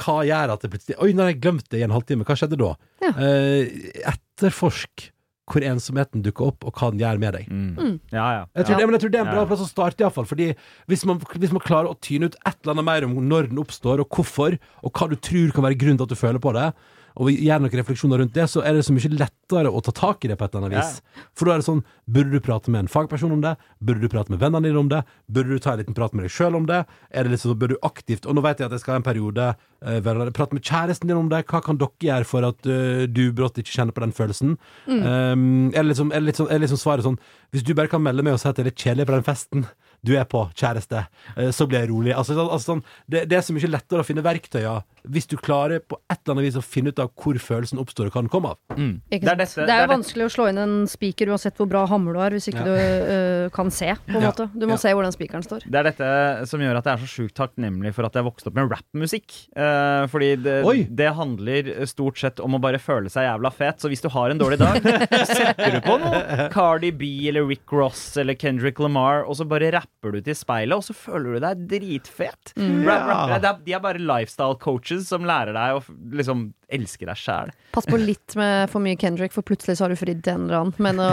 Hva gjør at det plutselig Oi, nå har jeg glemt det i en halvtime. Hva skjedde da? Ja. Uh, etterforsk hvor ensomheten dukker opp, og hva den gjør med deg. Mm. Ja, ja. Jeg tror, Ja. det, men jeg tror det er en bra Ja. plass å starte, iallfall. Fordi hvis man, hvis man klarer å tyne ut et eller annet mer om når den oppstår, og hvorfor, og hva du tror kan være grunnen til at du føler på det, og gjør noen refleksjoner rundt det, så er det så mye lettere å ta tak i det på et eller annet vis. For da er det sånn Burde du prate med en fagperson om det? Burde du prate med vennene dine om det? Burde du ta en liten prat med deg sjøl om det? Er det liksom, burde du aktivt Og nå vet jeg at jeg skal ha en periode uh, Prate med kjæresten din om det. Hva kan dere gjøre for at uh, du brått ikke kjenner på den følelsen? Um, er, det liksom, er, det sånn, er det liksom svaret sånn Hvis du bare kan melde meg og si at det er litt kjedelig på den festen du er på, kjæreste, eh, så blir jeg rolig. Altså, altså, sånn, det, det er så mye lettere å finne verktøya hvis du klarer på et eller annet vis å finne ut av hvor følelsen oppstår og kan komme av. Mm. Det er dette- det er jo det er vanskelig å slå inn en spiker uansett hvor bra hammer du har, hvis ikke Ja. du øh, kan se, på en Ja. måte. Du må Ja. se hvordan spikeren står. Det er dette som gjør at jeg er så sjukt takknemlig for at jeg vokste opp med rappmusikk. Eh, fordi det, det handler stort sett om å bare føle seg jævla fet. Så hvis du har en dårlig dag, *laughs* setter du på noe Cardi B eller Rick Ross eller Kendrick Lamar, og så bare rapper du til speilet, og så føler du deg dritfet. Mm. Rap, rap, rap, de er bare lifestyle coaches som lærer deg å liksom elske deg sjæl. Pass på litt med for mye Kendrick, for plutselig så har du fridd til en eller annen. Men nå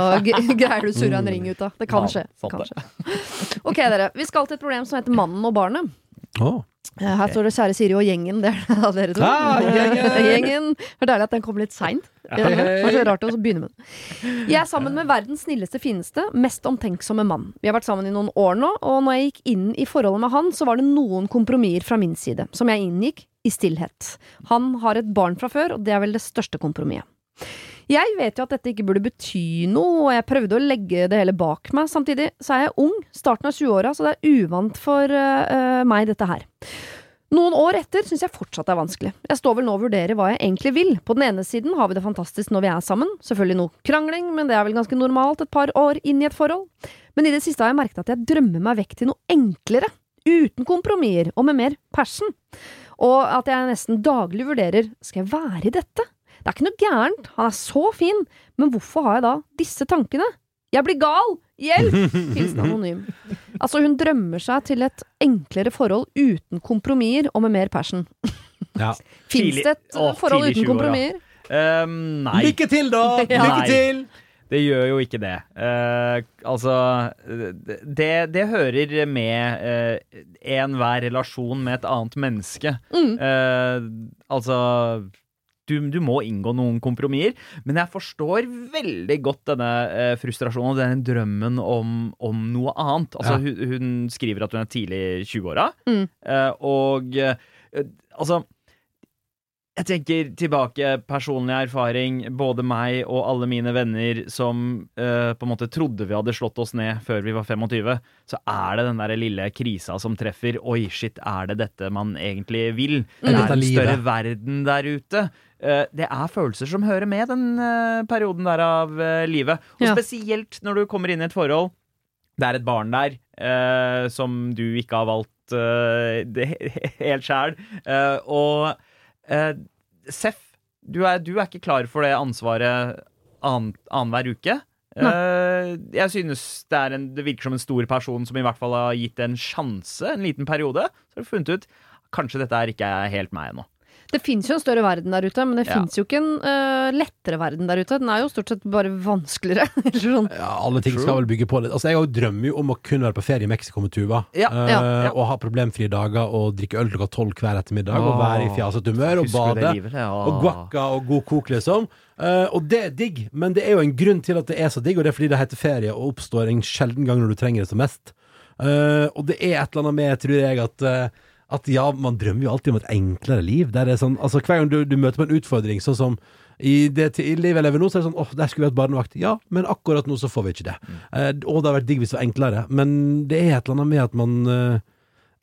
*laughs* greier du å surre en ring ut av. Det kan skje. Ok, dere. Vi skal til et problem som heter Mannen og barnet. Oh. Eh, Her står det kjære Siri og gjengen. Det er av dere to. Ah, gjengen! *laughs* gjengen. Det er deilig at den kom litt seint. Det var så rart å begynne med den. Jeg er sammen med verdens snilleste, fineste, mest omtenksomme mann. Vi har vært sammen i noen år nå, og når jeg gikk inn i forholdet med han, så var det noen kompromisser fra min side, som jeg inngikk i stillhet. Han har et barn fra før, og det er vel det største kompromisset. Jeg vet jo at dette ikke burde bety noe, og jeg prøvde å legge det hele bak meg. Samtidig så er jeg ung, starten av 20-åra, så det er uvant for eh, meg, dette her. Noen år etter syns jeg fortsatt det er vanskelig. Jeg står vel nå og vurderer hva jeg egentlig vil. På den ene siden har vi det fantastisk når vi er sammen. Selvfølgelig noe krangling, men det er vel ganske normalt et par år inn i et forhold. Men i det siste har jeg merket at jeg drømmer meg vekk til noe enklere. Uten kompromisser og med mer passion. Og at jeg nesten daglig vurderer skal jeg være i dette? Det er ikke noe gærent, han er så fin, men hvorfor har jeg da disse tankene? Jeg blir gal! Hjelp! *laughs* Hilsen anonym. Altså, hun drømmer seg til et enklere forhold uten kompromisser og med mer passion. Ja. *laughs* Fins det et Åh, forhold uten 20-åra. kompromisser? Um, nei. Lykke til, da! *laughs* Ja. Lykke til! Det gjør jo ikke det. Uh, altså det, det hører med uh, enhver relasjon med et annet menneske. Mm. Uh, altså du, du må inngå noen kompromisser, men jeg forstår veldig godt denne eh, frustrasjonen og denne drømmen om, om noe annet. Altså, Ja. hun, hun skriver at hun er tidlig i 20-åra, Mm. eh, og eh, altså jeg tenker tilbake, personlig erfaring, både meg og alle mine venner som eh, på en måte trodde vi hadde slått oss ned før vi var 25, så er det den der lille krisa som treffer. Oi, shit, er det dette man egentlig vil? Det Er dette er en større verden der ute. Eh, det er følelser som hører med den eh, perioden der av eh, livet. Og Ja. spesielt når du kommer inn i et forhold. Det er et barn der eh, som du ikke har valgt eh, det, helt sjæl. Eh, og eh, Seff, du du er ikke klar for det ansvaret annen- annenhver uke. Eh, jeg synes det, er en, det virker som en stor person som i hvert fall har gitt det en sjanse en liten periode. Så har du funnet ut kanskje dette er ikke er helt meg ennå. Det fins jo en større verden der ute, men det Ja. fins jo ikke en uh, lettere verden der ute. Den er jo stort sett bare vanskeligere. *laughs* Eller sånn. Ja, alle ting skal vel bygge på litt. Altså, jeg drømmer jo om å kunne være på ferie i Mexico med Tuva. Ja, Uh, ja, ja. Og ha problemfrie dager og drikke øl klokka tolv hver ettermiddag. og være i fjasete humør og bade. livet? Ja. Og guacca og god kok, liksom. Uh, og det er digg, men det er jo en grunn til at det er så digg, og det er fordi det heter ferie og oppstår en sjelden gang når du trenger det som mest. Uh, og det er et eller annet med, tror jeg, at eh, at ja, man drømmer jo alltid om et enklere liv. Der er sånn, altså Hver gang du, du møter på en utfordring, sånn som i det i livet jeg lever nå, så er det sånn åh, der skulle vi hatt barnevakt. Ja, men akkurat nå så får vi ikke det. Eh, og det har vært digg hvis det var enklere. Men det er et eller annet med at man eh,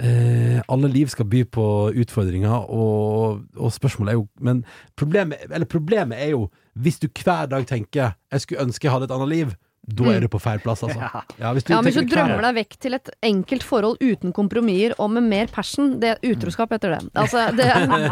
eh, Alle liv skal by på utfordringer, og, og spørsmålet er jo Men problemet, eller problemet er jo hvis du hver dag tenker 'jeg skulle ønske jeg hadde et annet liv', da er du på feil plass, altså. *laughs* Ja, hvis du Ja, men hvis du drømmer deg vekk til et enkelt forhold uten kompromisser og med mer passion, det er utroskap etter det. Altså, det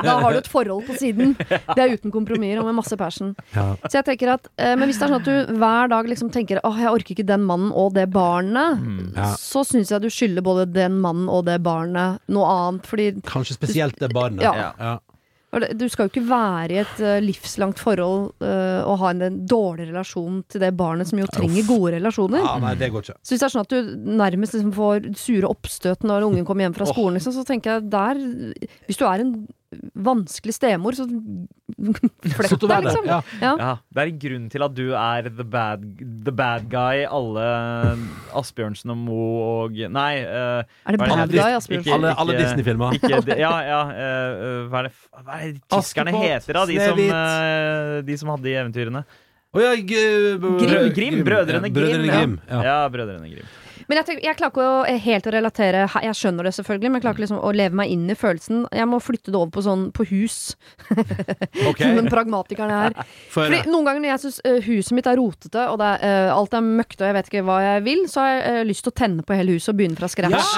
da har du et forhold på siden. *laughs* Det er uten kompromisser og med masse passion. ja. Så jeg tenker at, eh, Men hvis det er sånn at du hver dag liksom tenker åh, jeg orker ikke den mannen og det barnet, Mm. Ja. så syns jeg du skylder både den mannen og det barnet noe annet. Fordi Kanskje spesielt det barnet. Ja. Du skal jo ikke være i et eh, livslangt forhold eh, og ha en, en dårlig relasjon til det barnet som jo trenger gode relasjoner. Ja, nei, det går ikke. Så hvis det er sånn at du nærmest liksom får sure oppstøt når ungen kommer hjem fra skolen, liksom, så tenker jeg der Hvis du er en vanskelig stemor, så *laughs* flett deg, liksom. det. Ja. Ja. Ja, Det er en grunn til at du er the bad, the bad guy alle Asbjørnsen og Mo og Nei. Uh, Er det bad guy, Asbjørnsen? Ikke- Alle, alle Disney-filmer. Ja, ja Uh, Hva er det, hva er det tyskerne Askepott, heter, da? De som, eh, de som hadde de eventyrene. Å ja, g- Grim, Grim, Brødrene Grim. Brødrene ja. Grim. Ja. Ja, Brødrene Grim. Men jeg, tenker, jeg klarer ikke å, helt å relatere Jeg skjønner det selvfølgelig, men jeg klarer ikke liksom å leve meg inn i følelsen. Jeg må flytte det over på sånn på hus. *laughs* Ok. Men pragmatikeren er *laughs* her. For, Fordi Noen ganger når jeg syns huset mitt er rotete, og det er, uh, alt er møkkete og jeg vet ikke hva jeg vil, så har jeg uh, lyst til å tenne på hele huset og begynne fra scratch.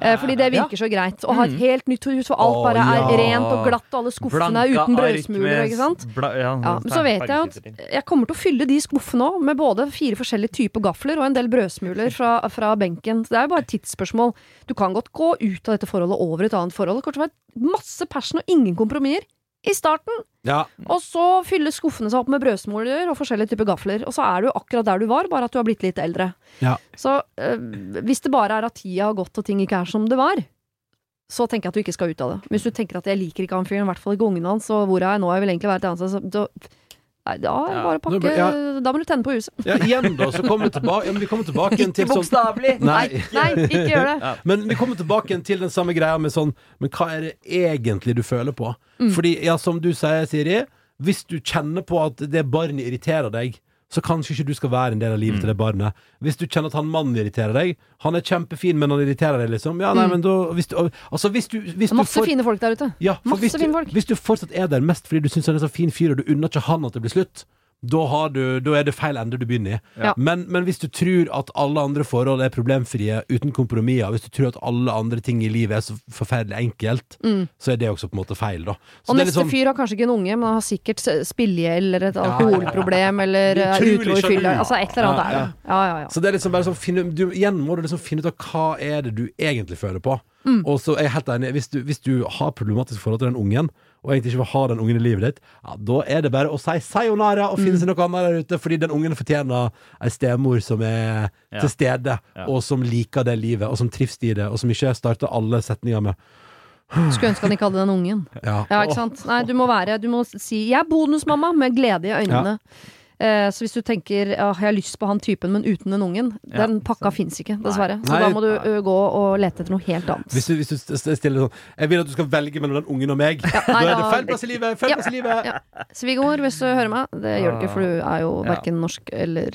Eh, fordi det virker så greit. Å ha et helt nytt hus hvor alt bare er ja. rent og glatt, og alle skuffene er uten brødsmuler, ikke sant. Bla, ja, Ja, men så vet jeg at jeg kommer til å fylle de skuffene òg med både fire forskjellige typer gafler og en del brødsmuler fra, fra benken. Så det er jo bare et tidsspørsmål. Du kan godt gå ut av dette forholdet over et annet forhold. Det kommer til masse passion og ingen kompromisser i starten. ja, Og så fyller skuffene seg opp med brødsmuler og forskjellige typer gafler. Og så er du akkurat der du var, bare at du har blitt litt eldre. ja. Så øh, hvis det bare er at tida har gått og ting ikke er som det var, så tenker jeg at du ikke skal ut av det. Hvis du tenker at jeg liker ikke han fyren, i hvert fall ikke ungene hans, og hvor er jeg nå, jeg vil egentlig være et annet sted, så nei, da er det Ja. bare å pakke ja. Da må du tenne på huset. ja, igjen da, så kommer vi tilbake, ja, men vi kommer tilbake igjen Ikke til sånn bokstavelig! Nei. Nei, ikke gjør det. *laughs* Men vi kommer tilbake igjen til den samme greia med sånn Men hva er det egentlig du føler på? Mm. Fordi, ja, som du sier, Siri, hvis du kjenner på at det barnet irriterer deg, så kanskje ikke du skal være en del av livet til det barnet. Hvis du kjenner at han mannen irriterer deg Han er kjempefin, men han irriterer deg, liksom. Ja, nei, men da hvis du, Altså, hvis du, hvis du Masse får- fine folk der ute. ja, Masse hvis, du, fine folk. hvis du fortsatt er der mest fordi du syns han er så fin fyr, og du unner ikke han at det blir slutt, da, har du, da er det feil ende du begynner i. Ja. Men, men hvis du tror at alle andre forhold er problemfrie uten kompromisser, hvis du tror at alle andre ting i livet er så forferdelig enkelt, så er det også på en måte feil, da. Så Mm. Og neste sånn- fyr har kanskje ikke en unge, men har sikkert s- spillegjeld eller et alkoholproblem eller er Utrolig utro i fylla. Altså et eller annet Ja, er det. Ja, ja, ja. Så det er liksom bare sånn finne, du, Igjen må du liksom finne ut av hva er det du egentlig føler på. Mm. Og så er jeg helt enig Hvis du, hvis du har problematisk forhold til den ungen, og egentlig ikke vil ha den ungen i livet ditt, ja, da er det bare å si sayonara og Mm. finne seg noe annet der ute, fordi den ungen fortjener ei stemor som er Ja. til stede, Ja. og som liker det livet, og som trives i det, og som ikke starter alle setninger med Skulle ønske han ikke hadde den ungen. ja. Ja, ikke sant? Nei, du må være Du må si 'jeg er bonusmamma' med glede i øynene. Eh, så hvis du tenker «Åh, 'jeg har lyst på han typen, men uten den ungen', Ja, den pakka fins ikke, dessverre. Så Nei. da må du ø, gå og lete etter noe helt annet. Hvis du, hvis du stiller sånn Jeg vil at du skal velge mellom den ungen og meg. nei, da er det feil plass i livet! Feil Ja. plass i livet! Ja. Svigermor, hvis du hører meg. Det gjør du ikke, for du er jo Ja. verken norsk eller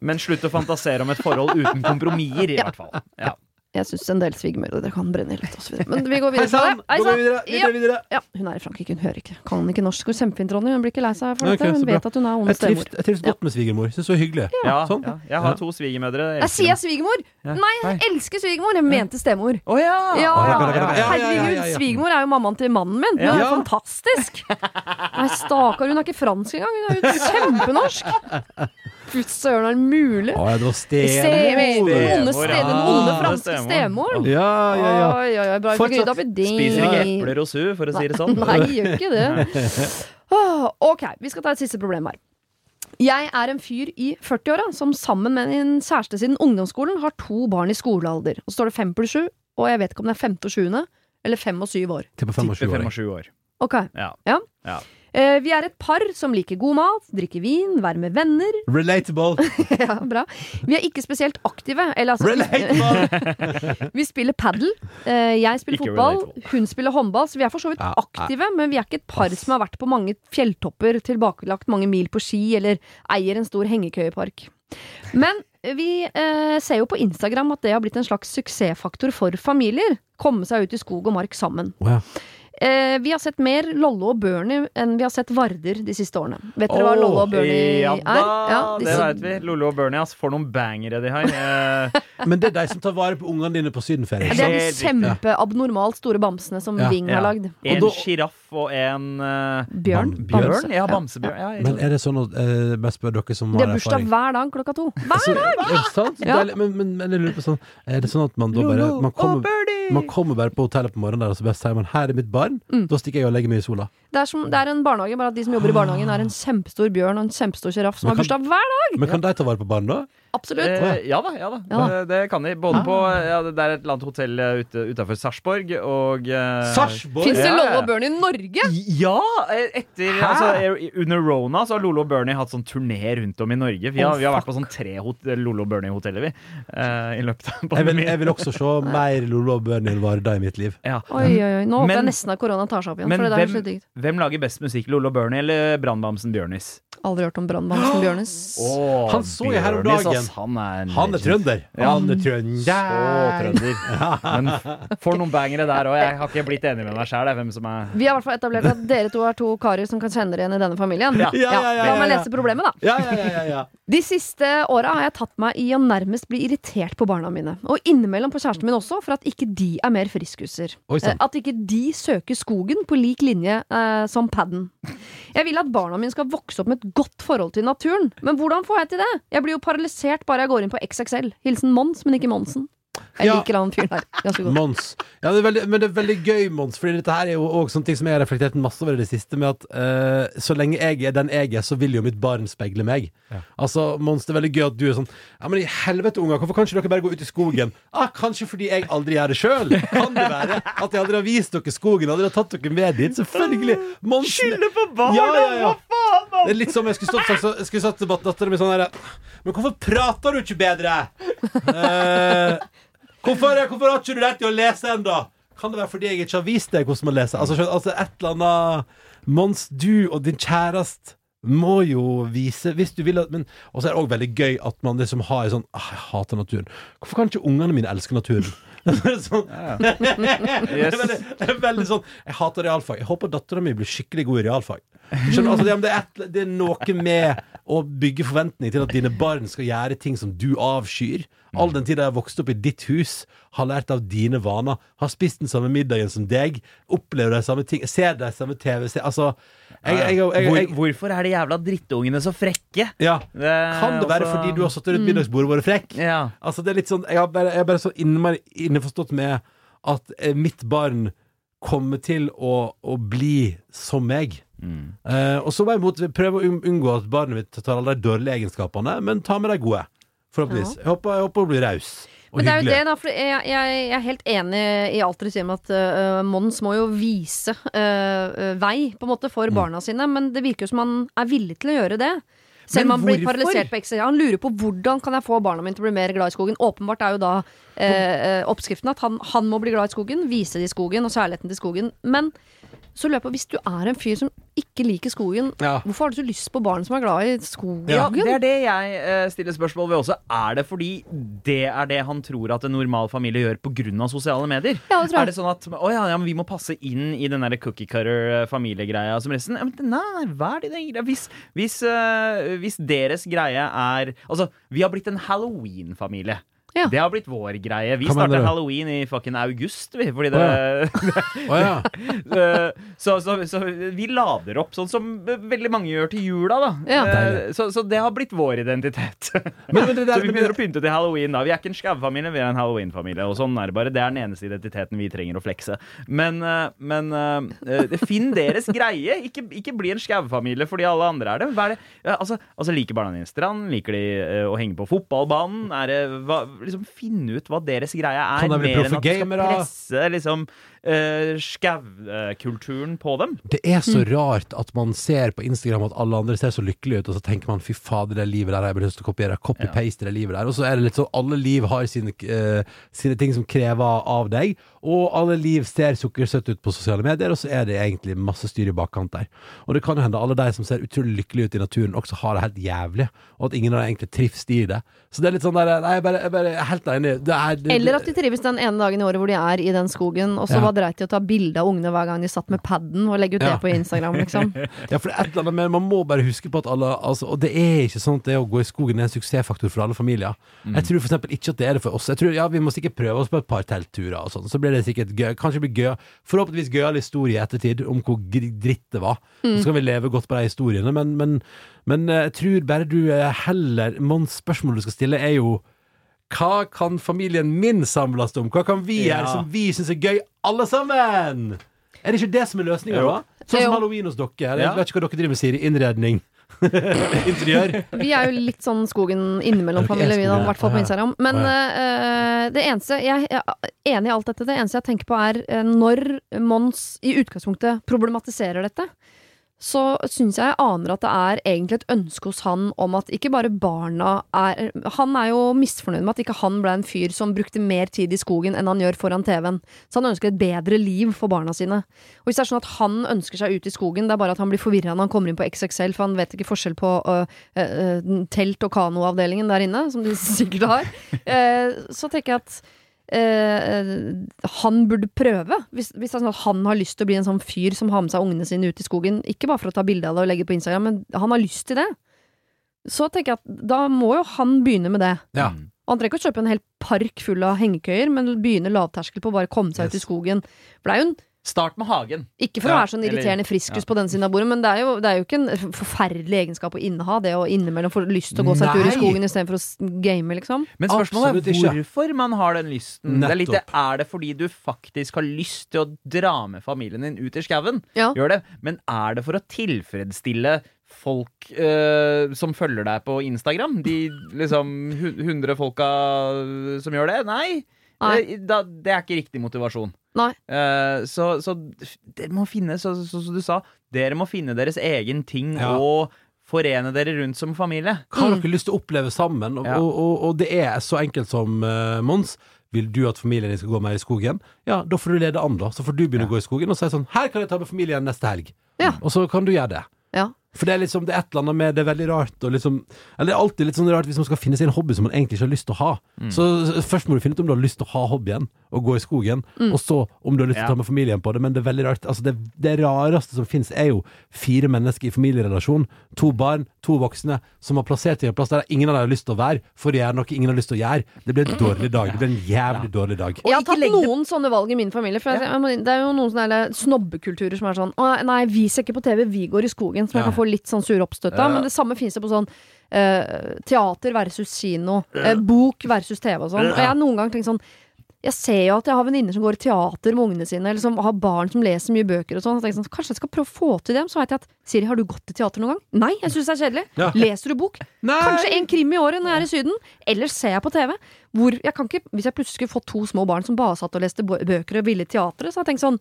Men slutt å fantasere om et forhold uten kompromisser, i Ja. hvert fall. Ja. Jeg syns en del svigermødre kan brenne litt, osv. Men vi går videre. Hei sann! videre, Ja. videre, videre. Ja, hun er i Frankrike, hun hører ikke. Kan ikke norsk. Hun kjempefint, Ronny. Hun blir ikke lei seg for dette. Hun vet at hun er ond Jeg stemor. jeg trives godt med svigermor. Syns hun er hyggelig. Ja, Sånn. ja. Jeg har to svigermødre. Jeg sier jeg svigermor! Nei, jeg elsker svigermor! Jeg mente stemor. Å ja! Herregud, svigermor er jo mammaen til mannen min. Hun er jo fantastisk! Nei, stakkar, hun er ikke fransk engang. Hun er jo kjempenorsk! *laughs* Fy søren, er det mulig? Å ja, det var Stemor! stemor. Den onde, ste, onde Ja, franske stemor. stemor. Ja, ja, ja. Oi, oi, oi, bra Fortsatt. Spiser ikke epler hos hun, for å si det sånn. Nei, gjør ikke det. *laughs* Ok, vi skal ta et siste problem her. Jeg er en fyr i 40-åra som sammen med en kjæreste siden ungdomsskolen har to barn i skolealder. Og så står det fem pluss sju, og jeg vet ikke om det er femte og sjuende eller fem og syv år. Tipper fem og sju år. Ok, Ja. Ja. Eh, Vi er et par som liker god mat, drikker vin, være med venner. *laughs* Relatable. ja, bra. Vi er ikke spesielt aktive. Eller altså Relatable! *laughs* Vi spiller padel. Eh, jeg spiller Ikke fotball, relatable. hun spiller håndball. Så vi er for så vidt aktive, men vi er ikke et par som har vært på mange fjelltopper, tilbakelagt mange mil på ski eller eier en stor hengekøyepark. Men vi eh, ser jo på Instagram at det har blitt en slags suksessfaktor for familier. Komme seg ut i skog og mark sammen. Ja. Eh, vi har sett mer Lollo og Bernie enn vi har sett Varder de siste årene. Vet dere hva Åh, Lollo og Bernie Ja er? da, det disse- veit vi. Lollo og Bernie, ass. For noen bangere de har. Eh, *laughs* Men det er de som tar vare på ungene dine på sydenferie. Det er de kjempeabnormalt store bamsene som Ja. Ving har lagd. En sjiraff og en uh, Bjørn. Bjørn? Bamse. Ja, bamsebjørn. Ja, Men er det sånn at eh, Bare spør dere som har er bursdag erfaring. hver dag klokka to. Hver Så- Er det sant? Deilig. Men, men, men jeg lurer på sånn Er det sånn at man da bare man kommer, man kommer bare på hotellet på morgenen der og så bare sier man 'her er mitt barn', Mm. da stikker jeg og legger meg i sola. Det er, som, det er en barnehage, bare at de som jobber i barnehagen, er en kjempestor bjørn og en kjempestor sjiraff som Men har bursdag hver dag! Men kan de ta vare på barn da? Absolutt. Eh, ja da, ja da. Ja. Det, det kan de. Både på ja, Det er et eller annet hotell eh, ute, utafor Sarpsborg og eh, Sarpsborg? Fins det Lollo og Bernie i Norge? Ja! eh, Etter, Hæ? altså, eh, under Rona så har Lolo og Bernie hatt sånn turné rundt om i Norge. Vi har, Oh, vi har vært på sånn tre Lollo Lolo og Bernie-hoteller, vi. eh, I løpet av Jeg vil, jeg vil også se *laughs* mer Lolo og Bernie enn Varda i mitt liv. Ja. Oi, oi, oi. Nå håper jeg nesten at korona tar seg opp igjen. Men For det der er hvem, så digg. Hvem lager best musikk? Lolo Bernie eller Brannbamsen Bjørnis? Aldri hørt om brannbamsen Bjørnis. Åh, Han så jeg her om dagen. ass, han er Han er trønder! Ja. Han er Så trønder! trønder. *laughs* Men for noen bangere der òg. Jeg har ikke blitt enig med meg sjæl, hvem som er Vi har i hvert fall etablert at dere to er to karer som kan kjenne dere igjen i denne familien. Ja. Ja, ja, ja, La meg lese problemet, da. Ja, ja, ja, ja, ja. De siste åra har jeg tatt meg i å nærmest bli irritert på barna mine. Og innimellom på kjæresten min også, for at ikke de er mer friskuser. Oi. Eh, At ikke de søker skogen på lik linje eh, som padden. Jeg vil at barna mine skal vokse opp med et godt forhold til naturen. Men hvordan får jeg til det? Jeg blir jo paralysert bare jeg går inn på XXL. Hilsen Mons, men ikke Monsen. Jeg Ja. liker han fyren her. Ganske godt. Mons. Ja, det er veldig, men det er veldig gøy, Mons, Fordi dette her er jo også sånne ting som jeg har reflektert masse over i det siste, med at eh, så lenge jeg er den jeg er, så vil jo mitt barn speile meg. Altså, Mons, det er veldig gøy at du er sånn Ja, men i helvete, unger, hvorfor kan ikke dere bare gå ut i skogen? Ah, kanskje fordi jeg aldri gjør det sjøl. Kan det være at jeg aldri har vist dere skogen, aldri har tatt dere med dit? Selvfølgelig. Mons Skylder på barna! Ja, ja, ja. Det er litt som jeg skulle stått, sagt, så- jeg skulle satt til datteren min sånn her Men hvorfor prater du ikke bedre? *laughs* Eh, hvorfor, hvorfor har ikke du lært deg å lese ennå? Kan det være fordi jeg ikke har vist deg hvordan man leser? Altså, skjønner- altså et eller annet Mons, du og din kjæreste må jo vise Hvis du vil at men, Og så er det òg veldig gøy at man liksom har sånn ah, Jeg hater naturen. Hvorfor kan ikke ungene mine elske naturen? *laughs* sånn, *laughs* det, er veldig, det er veldig sånn Jeg hater realfag. Jeg håper dattera mi blir skikkelig god i realfag. Skjønner, altså, det, det, er et, det er noe med å bygge forventning til at dine barn skal gjøre ting som du avskyr. All den tid jeg har vokst opp i ditt hus, har lært av dine vaner, har spist den samme middagen som deg, opplever de samme ting, ser de samme TV Altså jeg, jeg, jeg, Hvor, Hvorfor er de jævla drittungene så frekke? Ja. Kan det være også... fordi du har satt rundt middagsbordet og vært frekk? Ja. Altså, det er litt sånn Jeg, har bare, jeg er bare så innmari innforstått med at eh, mitt barn kommer til å, å bli som meg. Eh, og så må jeg mot, prøve å unngå at barnet mitt tar alle de dårlige egenskapene, men ta med de gode. Forhåpentligvis. Jeg, håper, jeg håper hun blir raus Men det er jo det, da. For jeg, jeg, jeg er helt enig i alt dere sier om at uh, Mons må jo vise uh, vei, på en måte, for Mm. barna sine. Men det virker jo som han er villig til å gjøre det. Selv om han blir paralysert på ekstra. Han lurer på hvordan kan jeg få barna mine til å bli mer glad i skogen. Åpenbart er jo da eh, oppskriften at han, han må bli glad i skogen, vise det i skogen og særligheten til skogen. Men så lurer jeg på, hvis du er en fyr som ikke liker skogen, Ja. hvorfor har du så lyst på barn som er glad i skogen? Ja, det er det jeg eh, stiller spørsmål ved også. Er det fordi det er det han tror at en normal familie gjør pga. sosiale medier? Ja, det tror jeg. Er det sånn at å ja, ja, men vi må passe inn i den der cookie cutter-familiegreia som resten? Ja, men nei, nei, hva er det den greia? Hvis, hvis, uh, hvis deres greie er Altså, vi har blitt en halloween-familie. Ja. Det har blitt vår greie. Vi du? halloween i fucking august, vi. Fordi det oh, ja. *laughs* Så, så, så vi lader opp, sånn som veldig mange gjør til jula, da. Ja. Eh, så, så det har blitt vår identitet. Men, *laughs* men det der, så vi begynner å pynte til halloween. da Vi er ikke en skauefamilie, vi er en halloween-familie. Og sånn er Det bare Det er den eneste identiteten vi trenger å flekse. Men, eh, men eh, finn deres greie. Ikke, ikke bli en skauefamilie fordi alle andre er det. Hva er det? Altså, altså Liker barna dine strand? Liker de å henge på fotballbanen? Er det, hva, liksom finn ut hva deres greie er, Kan bli mer enn proffe at du skal gamere? presse liksom uh, skaukulturen på dem. det er så rart at man ser på Instagram at alle andre ser så lykkelige ut, og så tenker man fy fader, det livet der har jeg bare lyst til å kopiere. Copy-paste det livet der. Og så er det litt sånn alle liv har sine, eh, sine ting som krever av deg, og alle liv ser sukkersøtt ut på sosiale medier, og så er det egentlig masse styr i bakkant der. Og det kan jo hende alle de som ser utrolig lykkelige ut i naturen, også har det helt jævlig, og at ingen av dem egentlig trives i det. Så det er litt sånn der Nei, jeg bare, jeg bare helt enig. Det er, det, Eller at de trives den ene dagen i året hvor de er i den skogen, og så Ja. var dreit i å ta bilde av ungene hver gang de satt med paden og legge ut Ja. det på Instagram, liksom. *laughs* Ja, for det er et eller annet Men man må bare huske på at alle altså, Og det er ikke sånn at det å gå i skogen er en suksessfaktor for alle familier. Jeg tror for eksempel ikke at det er det for oss. Jeg tror, ja, Vi må sikkert prøve oss på et par teltturer, og sånn så blir det sikkert gøy. Kanskje det blir gøy Forhåpentligvis gøyal historie i ettertid om hvor gr- dritt det var. Så kan vi leve godt på de historiene, men, men, men eh, jeg tror bare du eh, heller Mons, spørsmålet du skal stille, er jo hva kan familien min samles om? Hva kan vi Ja. gjøre som vi syns er gøy, alle sammen? Er det ikke det som er løsninga, da? Sånn Jo. som halloween hos dere. Jeg Ja. vet ikke hva dere driver med, Siri. Innredning. *laughs* Interiør. Vi er jo litt sånn skogen innimellom familien skogen, i hvert fall på Instagram. Men eh, det eneste jeg, jeg er enig i alt dette. Det eneste jeg tenker på, er eh, når Mons i utgangspunktet problematiserer dette. Så syns jeg jeg aner at det er egentlig et ønske hos han om at ikke bare barna er Han er jo misfornøyd med at ikke han ble en fyr som brukte mer tid i skogen enn han gjør foran TV-en. Så han ønsker et bedre liv for barna sine. Og hvis det er sånn at han ønsker seg ut i skogen, det er bare at han blir forvirra når han kommer inn på XXL, for han vet ikke forskjell på øh, øh, telt- og kanoavdelingen der inne, som de *laughs* sikkert har, eh, så tenker jeg at han burde prøve. Hvis, hvis er sånn han har lyst til å bli en sånn fyr som har med seg ungene sine ut i skogen, ikke bare for å ta bilde av det og legge på Instagram, men han har lyst til det. Så tenker jeg at da må jo han begynne med det. Ja. Og han trenger ikke å kjøpe en hel park full av hengekøyer, men begynne lavterskel på å bare komme seg ut i skogen. For det er jo en Start med hagen. ikke for å være sånn eller- irriterende friskus ja. på den siden av bordet, men det er, jo, det er jo ikke en forferdelig egenskap å inneha, det å innimellom få lyst til å gå seg en tur i skogen istedenfor å game, liksom. Men spørsmålet Absolutt er ikke. hvorfor man har den lysten. Det er, litt, er det fordi du faktisk har lyst til å dra med familien din ut i skauen? Ja. Gjør det. Men er det for å tilfredsstille folk eh, som følger deg på Instagram? De liksom hundre 100 folka som gjør det? Nei. Nei. Det, Da, det er ikke riktig motivasjon. Nei. Eh, så, så dere må finne, så, så, som du sa, dere må finne deres egen ting Ja. og forene dere rundt som familie. Hva har dere lyst til å oppleve sammen? Og, Ja. og, og, og det er så enkelt som uh, Mons. Vil du at familien din skal gå mer i skogen? Ja, da får du lede an, da. Så får du begynne å gå i skogen og si sånn Her kan jeg ta med familien neste helg. Ja. Og så kan du gjøre det. Ja. For det er liksom, det er et eller annet med Det er veldig rart og liksom Eller det er alltid litt sånn rart hvis man skal finne en hobby som man egentlig ikke har lyst til å ha. Mm. Så først må du finne ut om du har lyst til å ha hobbyen, og gå i skogen, og så om du har lyst til å ta med familien på det. Men det er veldig rart. Altså, det, det rareste som finnes, er jo fire mennesker i familierelasjon. To barn, to voksne, som har plassert seg i en plass der ingen av dem har lyst til å være, for å gjøre noe ingen har lyst til å gjøre. Det blir en dårlig dag. Det blir en jævlig dårlig dag. Jeg har tatt noen sånne valg i min familie. For jeg, jeg det er jo noen sånne snobbekulturer som er sånn Å, nei, vi ser ikke på TV, vi går i skogen. Som jeg Ja. kan få litt sånn sur oppstøt av. Men det samme fins det på sånn Uh, teater versus kino. Uh, bok versus TV og sånn. Og jeg har noen gang tenkt sånn jeg ser jo at jeg har venninner som går i teater med ungene sine, eller som har barn som leser mye bøker og sånn. Så jeg sånn, Kanskje jeg skal prøve å få til dem? Så vet jeg at Siri, har du gått i teater noen gang? Nei, jeg syns det er kjedelig. Ja. Leser du bok? Nei! Kanskje en krim i året når jeg er i Syden. Eller ser jeg på TV. Hvor jeg kan ikke, hvis jeg plutselig skulle fått to små barn som bare satt og leste bøker og ville teatret, så har jeg tenkt sånn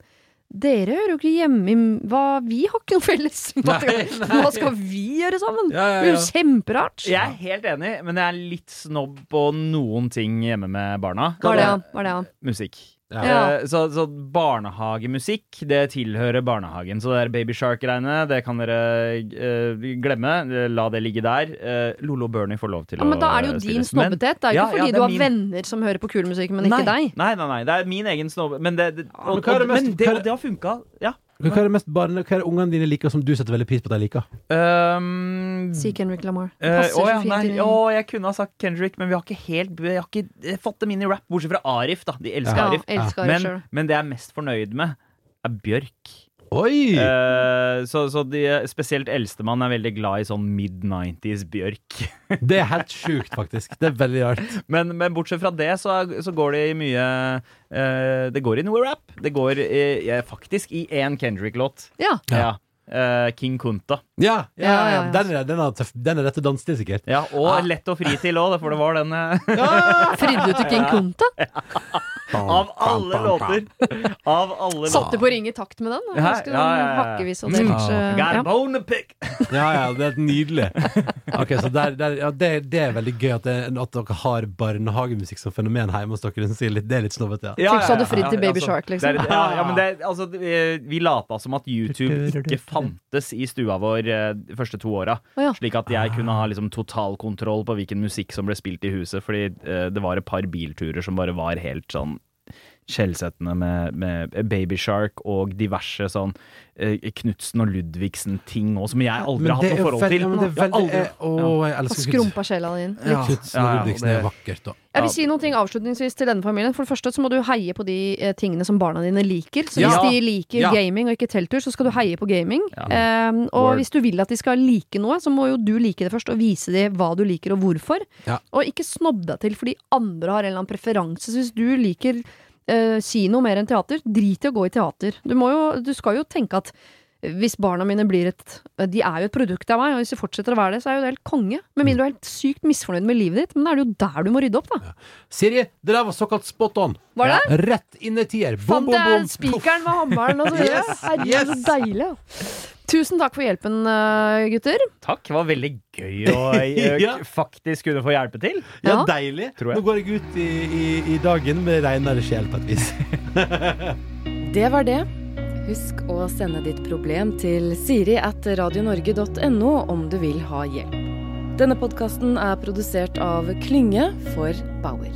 dere hører jo ikke hjemme i hva, Vi har ikke noe felles. *laughs* Hva skal, hva skal vi gjøre sammen? Ja, ja, Det er jo kjemperart. Jeg er helt enig, men jeg er litt snobb på noen ting hjemme med barna. Hva det, han? Hva er det han? Musikk. Ja. Eh, Så, så barnehagemusikk, det tilhører barnehagen. Så det der Baby Shark-greiene, det kan dere eh, glemme. Eh, La det ligge der. Eh, Lolo og Bernie får lov til Ja, men da er det jo å din. Snobbethet. Det er jo Ja, ikke ja, fordi det du er har min- venner som hører på kul musikk, men nei, ikke deg. Nei, nei, nei, det er min egen snobbe. Men det, det, og, men er det mest- men det, er og det har funka. Ja. Hva er det mest barne, hva er det ungene dine liker som du setter veldig pris på at de liker? Um, Si Kendrick Lamar. Det Eh, passer å ja, så fint nei, inn i- å, jeg kunne ha sagt Kendrick, men vi har ikke helt Vi har ikke eh, fått dem inn i rap, bortsett fra Arif. da De elsker Ja, Arif. elsker Arif Men, selv. men det jeg er mest fornøyd med, er Bjørk. Oi! Eh, så så de, spesielt eldstemann er veldig glad i sånn mid-90s Bjørk. *laughs* Det er helt sjukt, faktisk. Det er veldig rart. Men, men bortsett fra det, så, så går det i mye eh, Det går i noe rap. Det går i, ja, faktisk i én Kendrick-låt. Ja. Ja. Uh, King Kunta. Ja, ja, ja, Ja. Den, er, den, er tøff, den er rett og danse til, sikkert. Ja, og lett å fri til òg, for det var den eh, Fridde du til King Kunta? *laughs* Av alle låter! Av alle Satt du på ring i takt med den? Ja, ja, ja, ja. hakkevis og delt? Mm. eh, Got a ja. bone to pick! *laughs* Ja, ja, det er nydelig. Ok, så der, der, ja, det, det er veldig gøy at, det, at dere har barnehagemusikk som fenomen hjemme hos dere. Det er litt, snobbete, ja. Folk sa du fridd til Baby Shark, liksom. Det er, ja, ja, men det, altså, vi, vi lata som at YouTube ikke *laughs* fantes i stua vår eh, de første to åra. Slik at jeg kunne ha liksom, totalkontroll på hvilken musikk som ble spilt i huset. Fordi eh, det var et par bilturer som bare var helt sånn skjellsettende med, med Baby Shark og diverse sånn eh, Knutsen og Ludvigsen-ting òg, som jeg aldri har hatt noe forhold til. men det er veldig, aldri- eh, Å, jeg elsker skrumpa sjela di inn. Ja. Knutsen og Ludvigsen er vakkert, da. Jeg vil si noen ting avslutningsvis til denne familien. For det første så må du heie på de eh, tingene som barna dine liker. Så Ja. hvis de liker Ja. gaming og ikke telttur, så skal du heie på gaming. Ja. Eh, og Word. hvis du vil at de skal like noe, så må jo du like det først, og vise dem hva du liker og hvorfor. Ja. Og ikke snobb deg til fordi andre har en eller annen preferanse. Så hvis du liker eh, kino mer enn teater, drit i å gå i teater. Du, må jo, du skal jo tenke at hvis barna mine blir et De er jo et produkt av meg, og hvis de fortsetter å være det, så er jo det helt konge. Med mindre du er helt sykt misfornøyd med livet ditt. Men da er det jo der du må rydde opp, da. Siri, det der var såkalt spot on. Var det? Rett inn i tier. Bom, Fant bom, Fant jeg spikeren med hammeren og så videre. Yes, Herregud, yes. så deilig. Tusen takk for hjelpen, eh, gutter. Takk. Det var veldig gøy å *laughs* eh, Ja. faktisk kunne få hjelpe til. Ja, Ja. deilig. Nå går jeg ut i, i, i dagen med reinere sjel, på et vis. *laughs* *laughs* Det var det. Husk å sende ditt problem til siri at radionorge.no om du vil ha hjelp. Denne podkasten er produsert av Klynge for Bauer.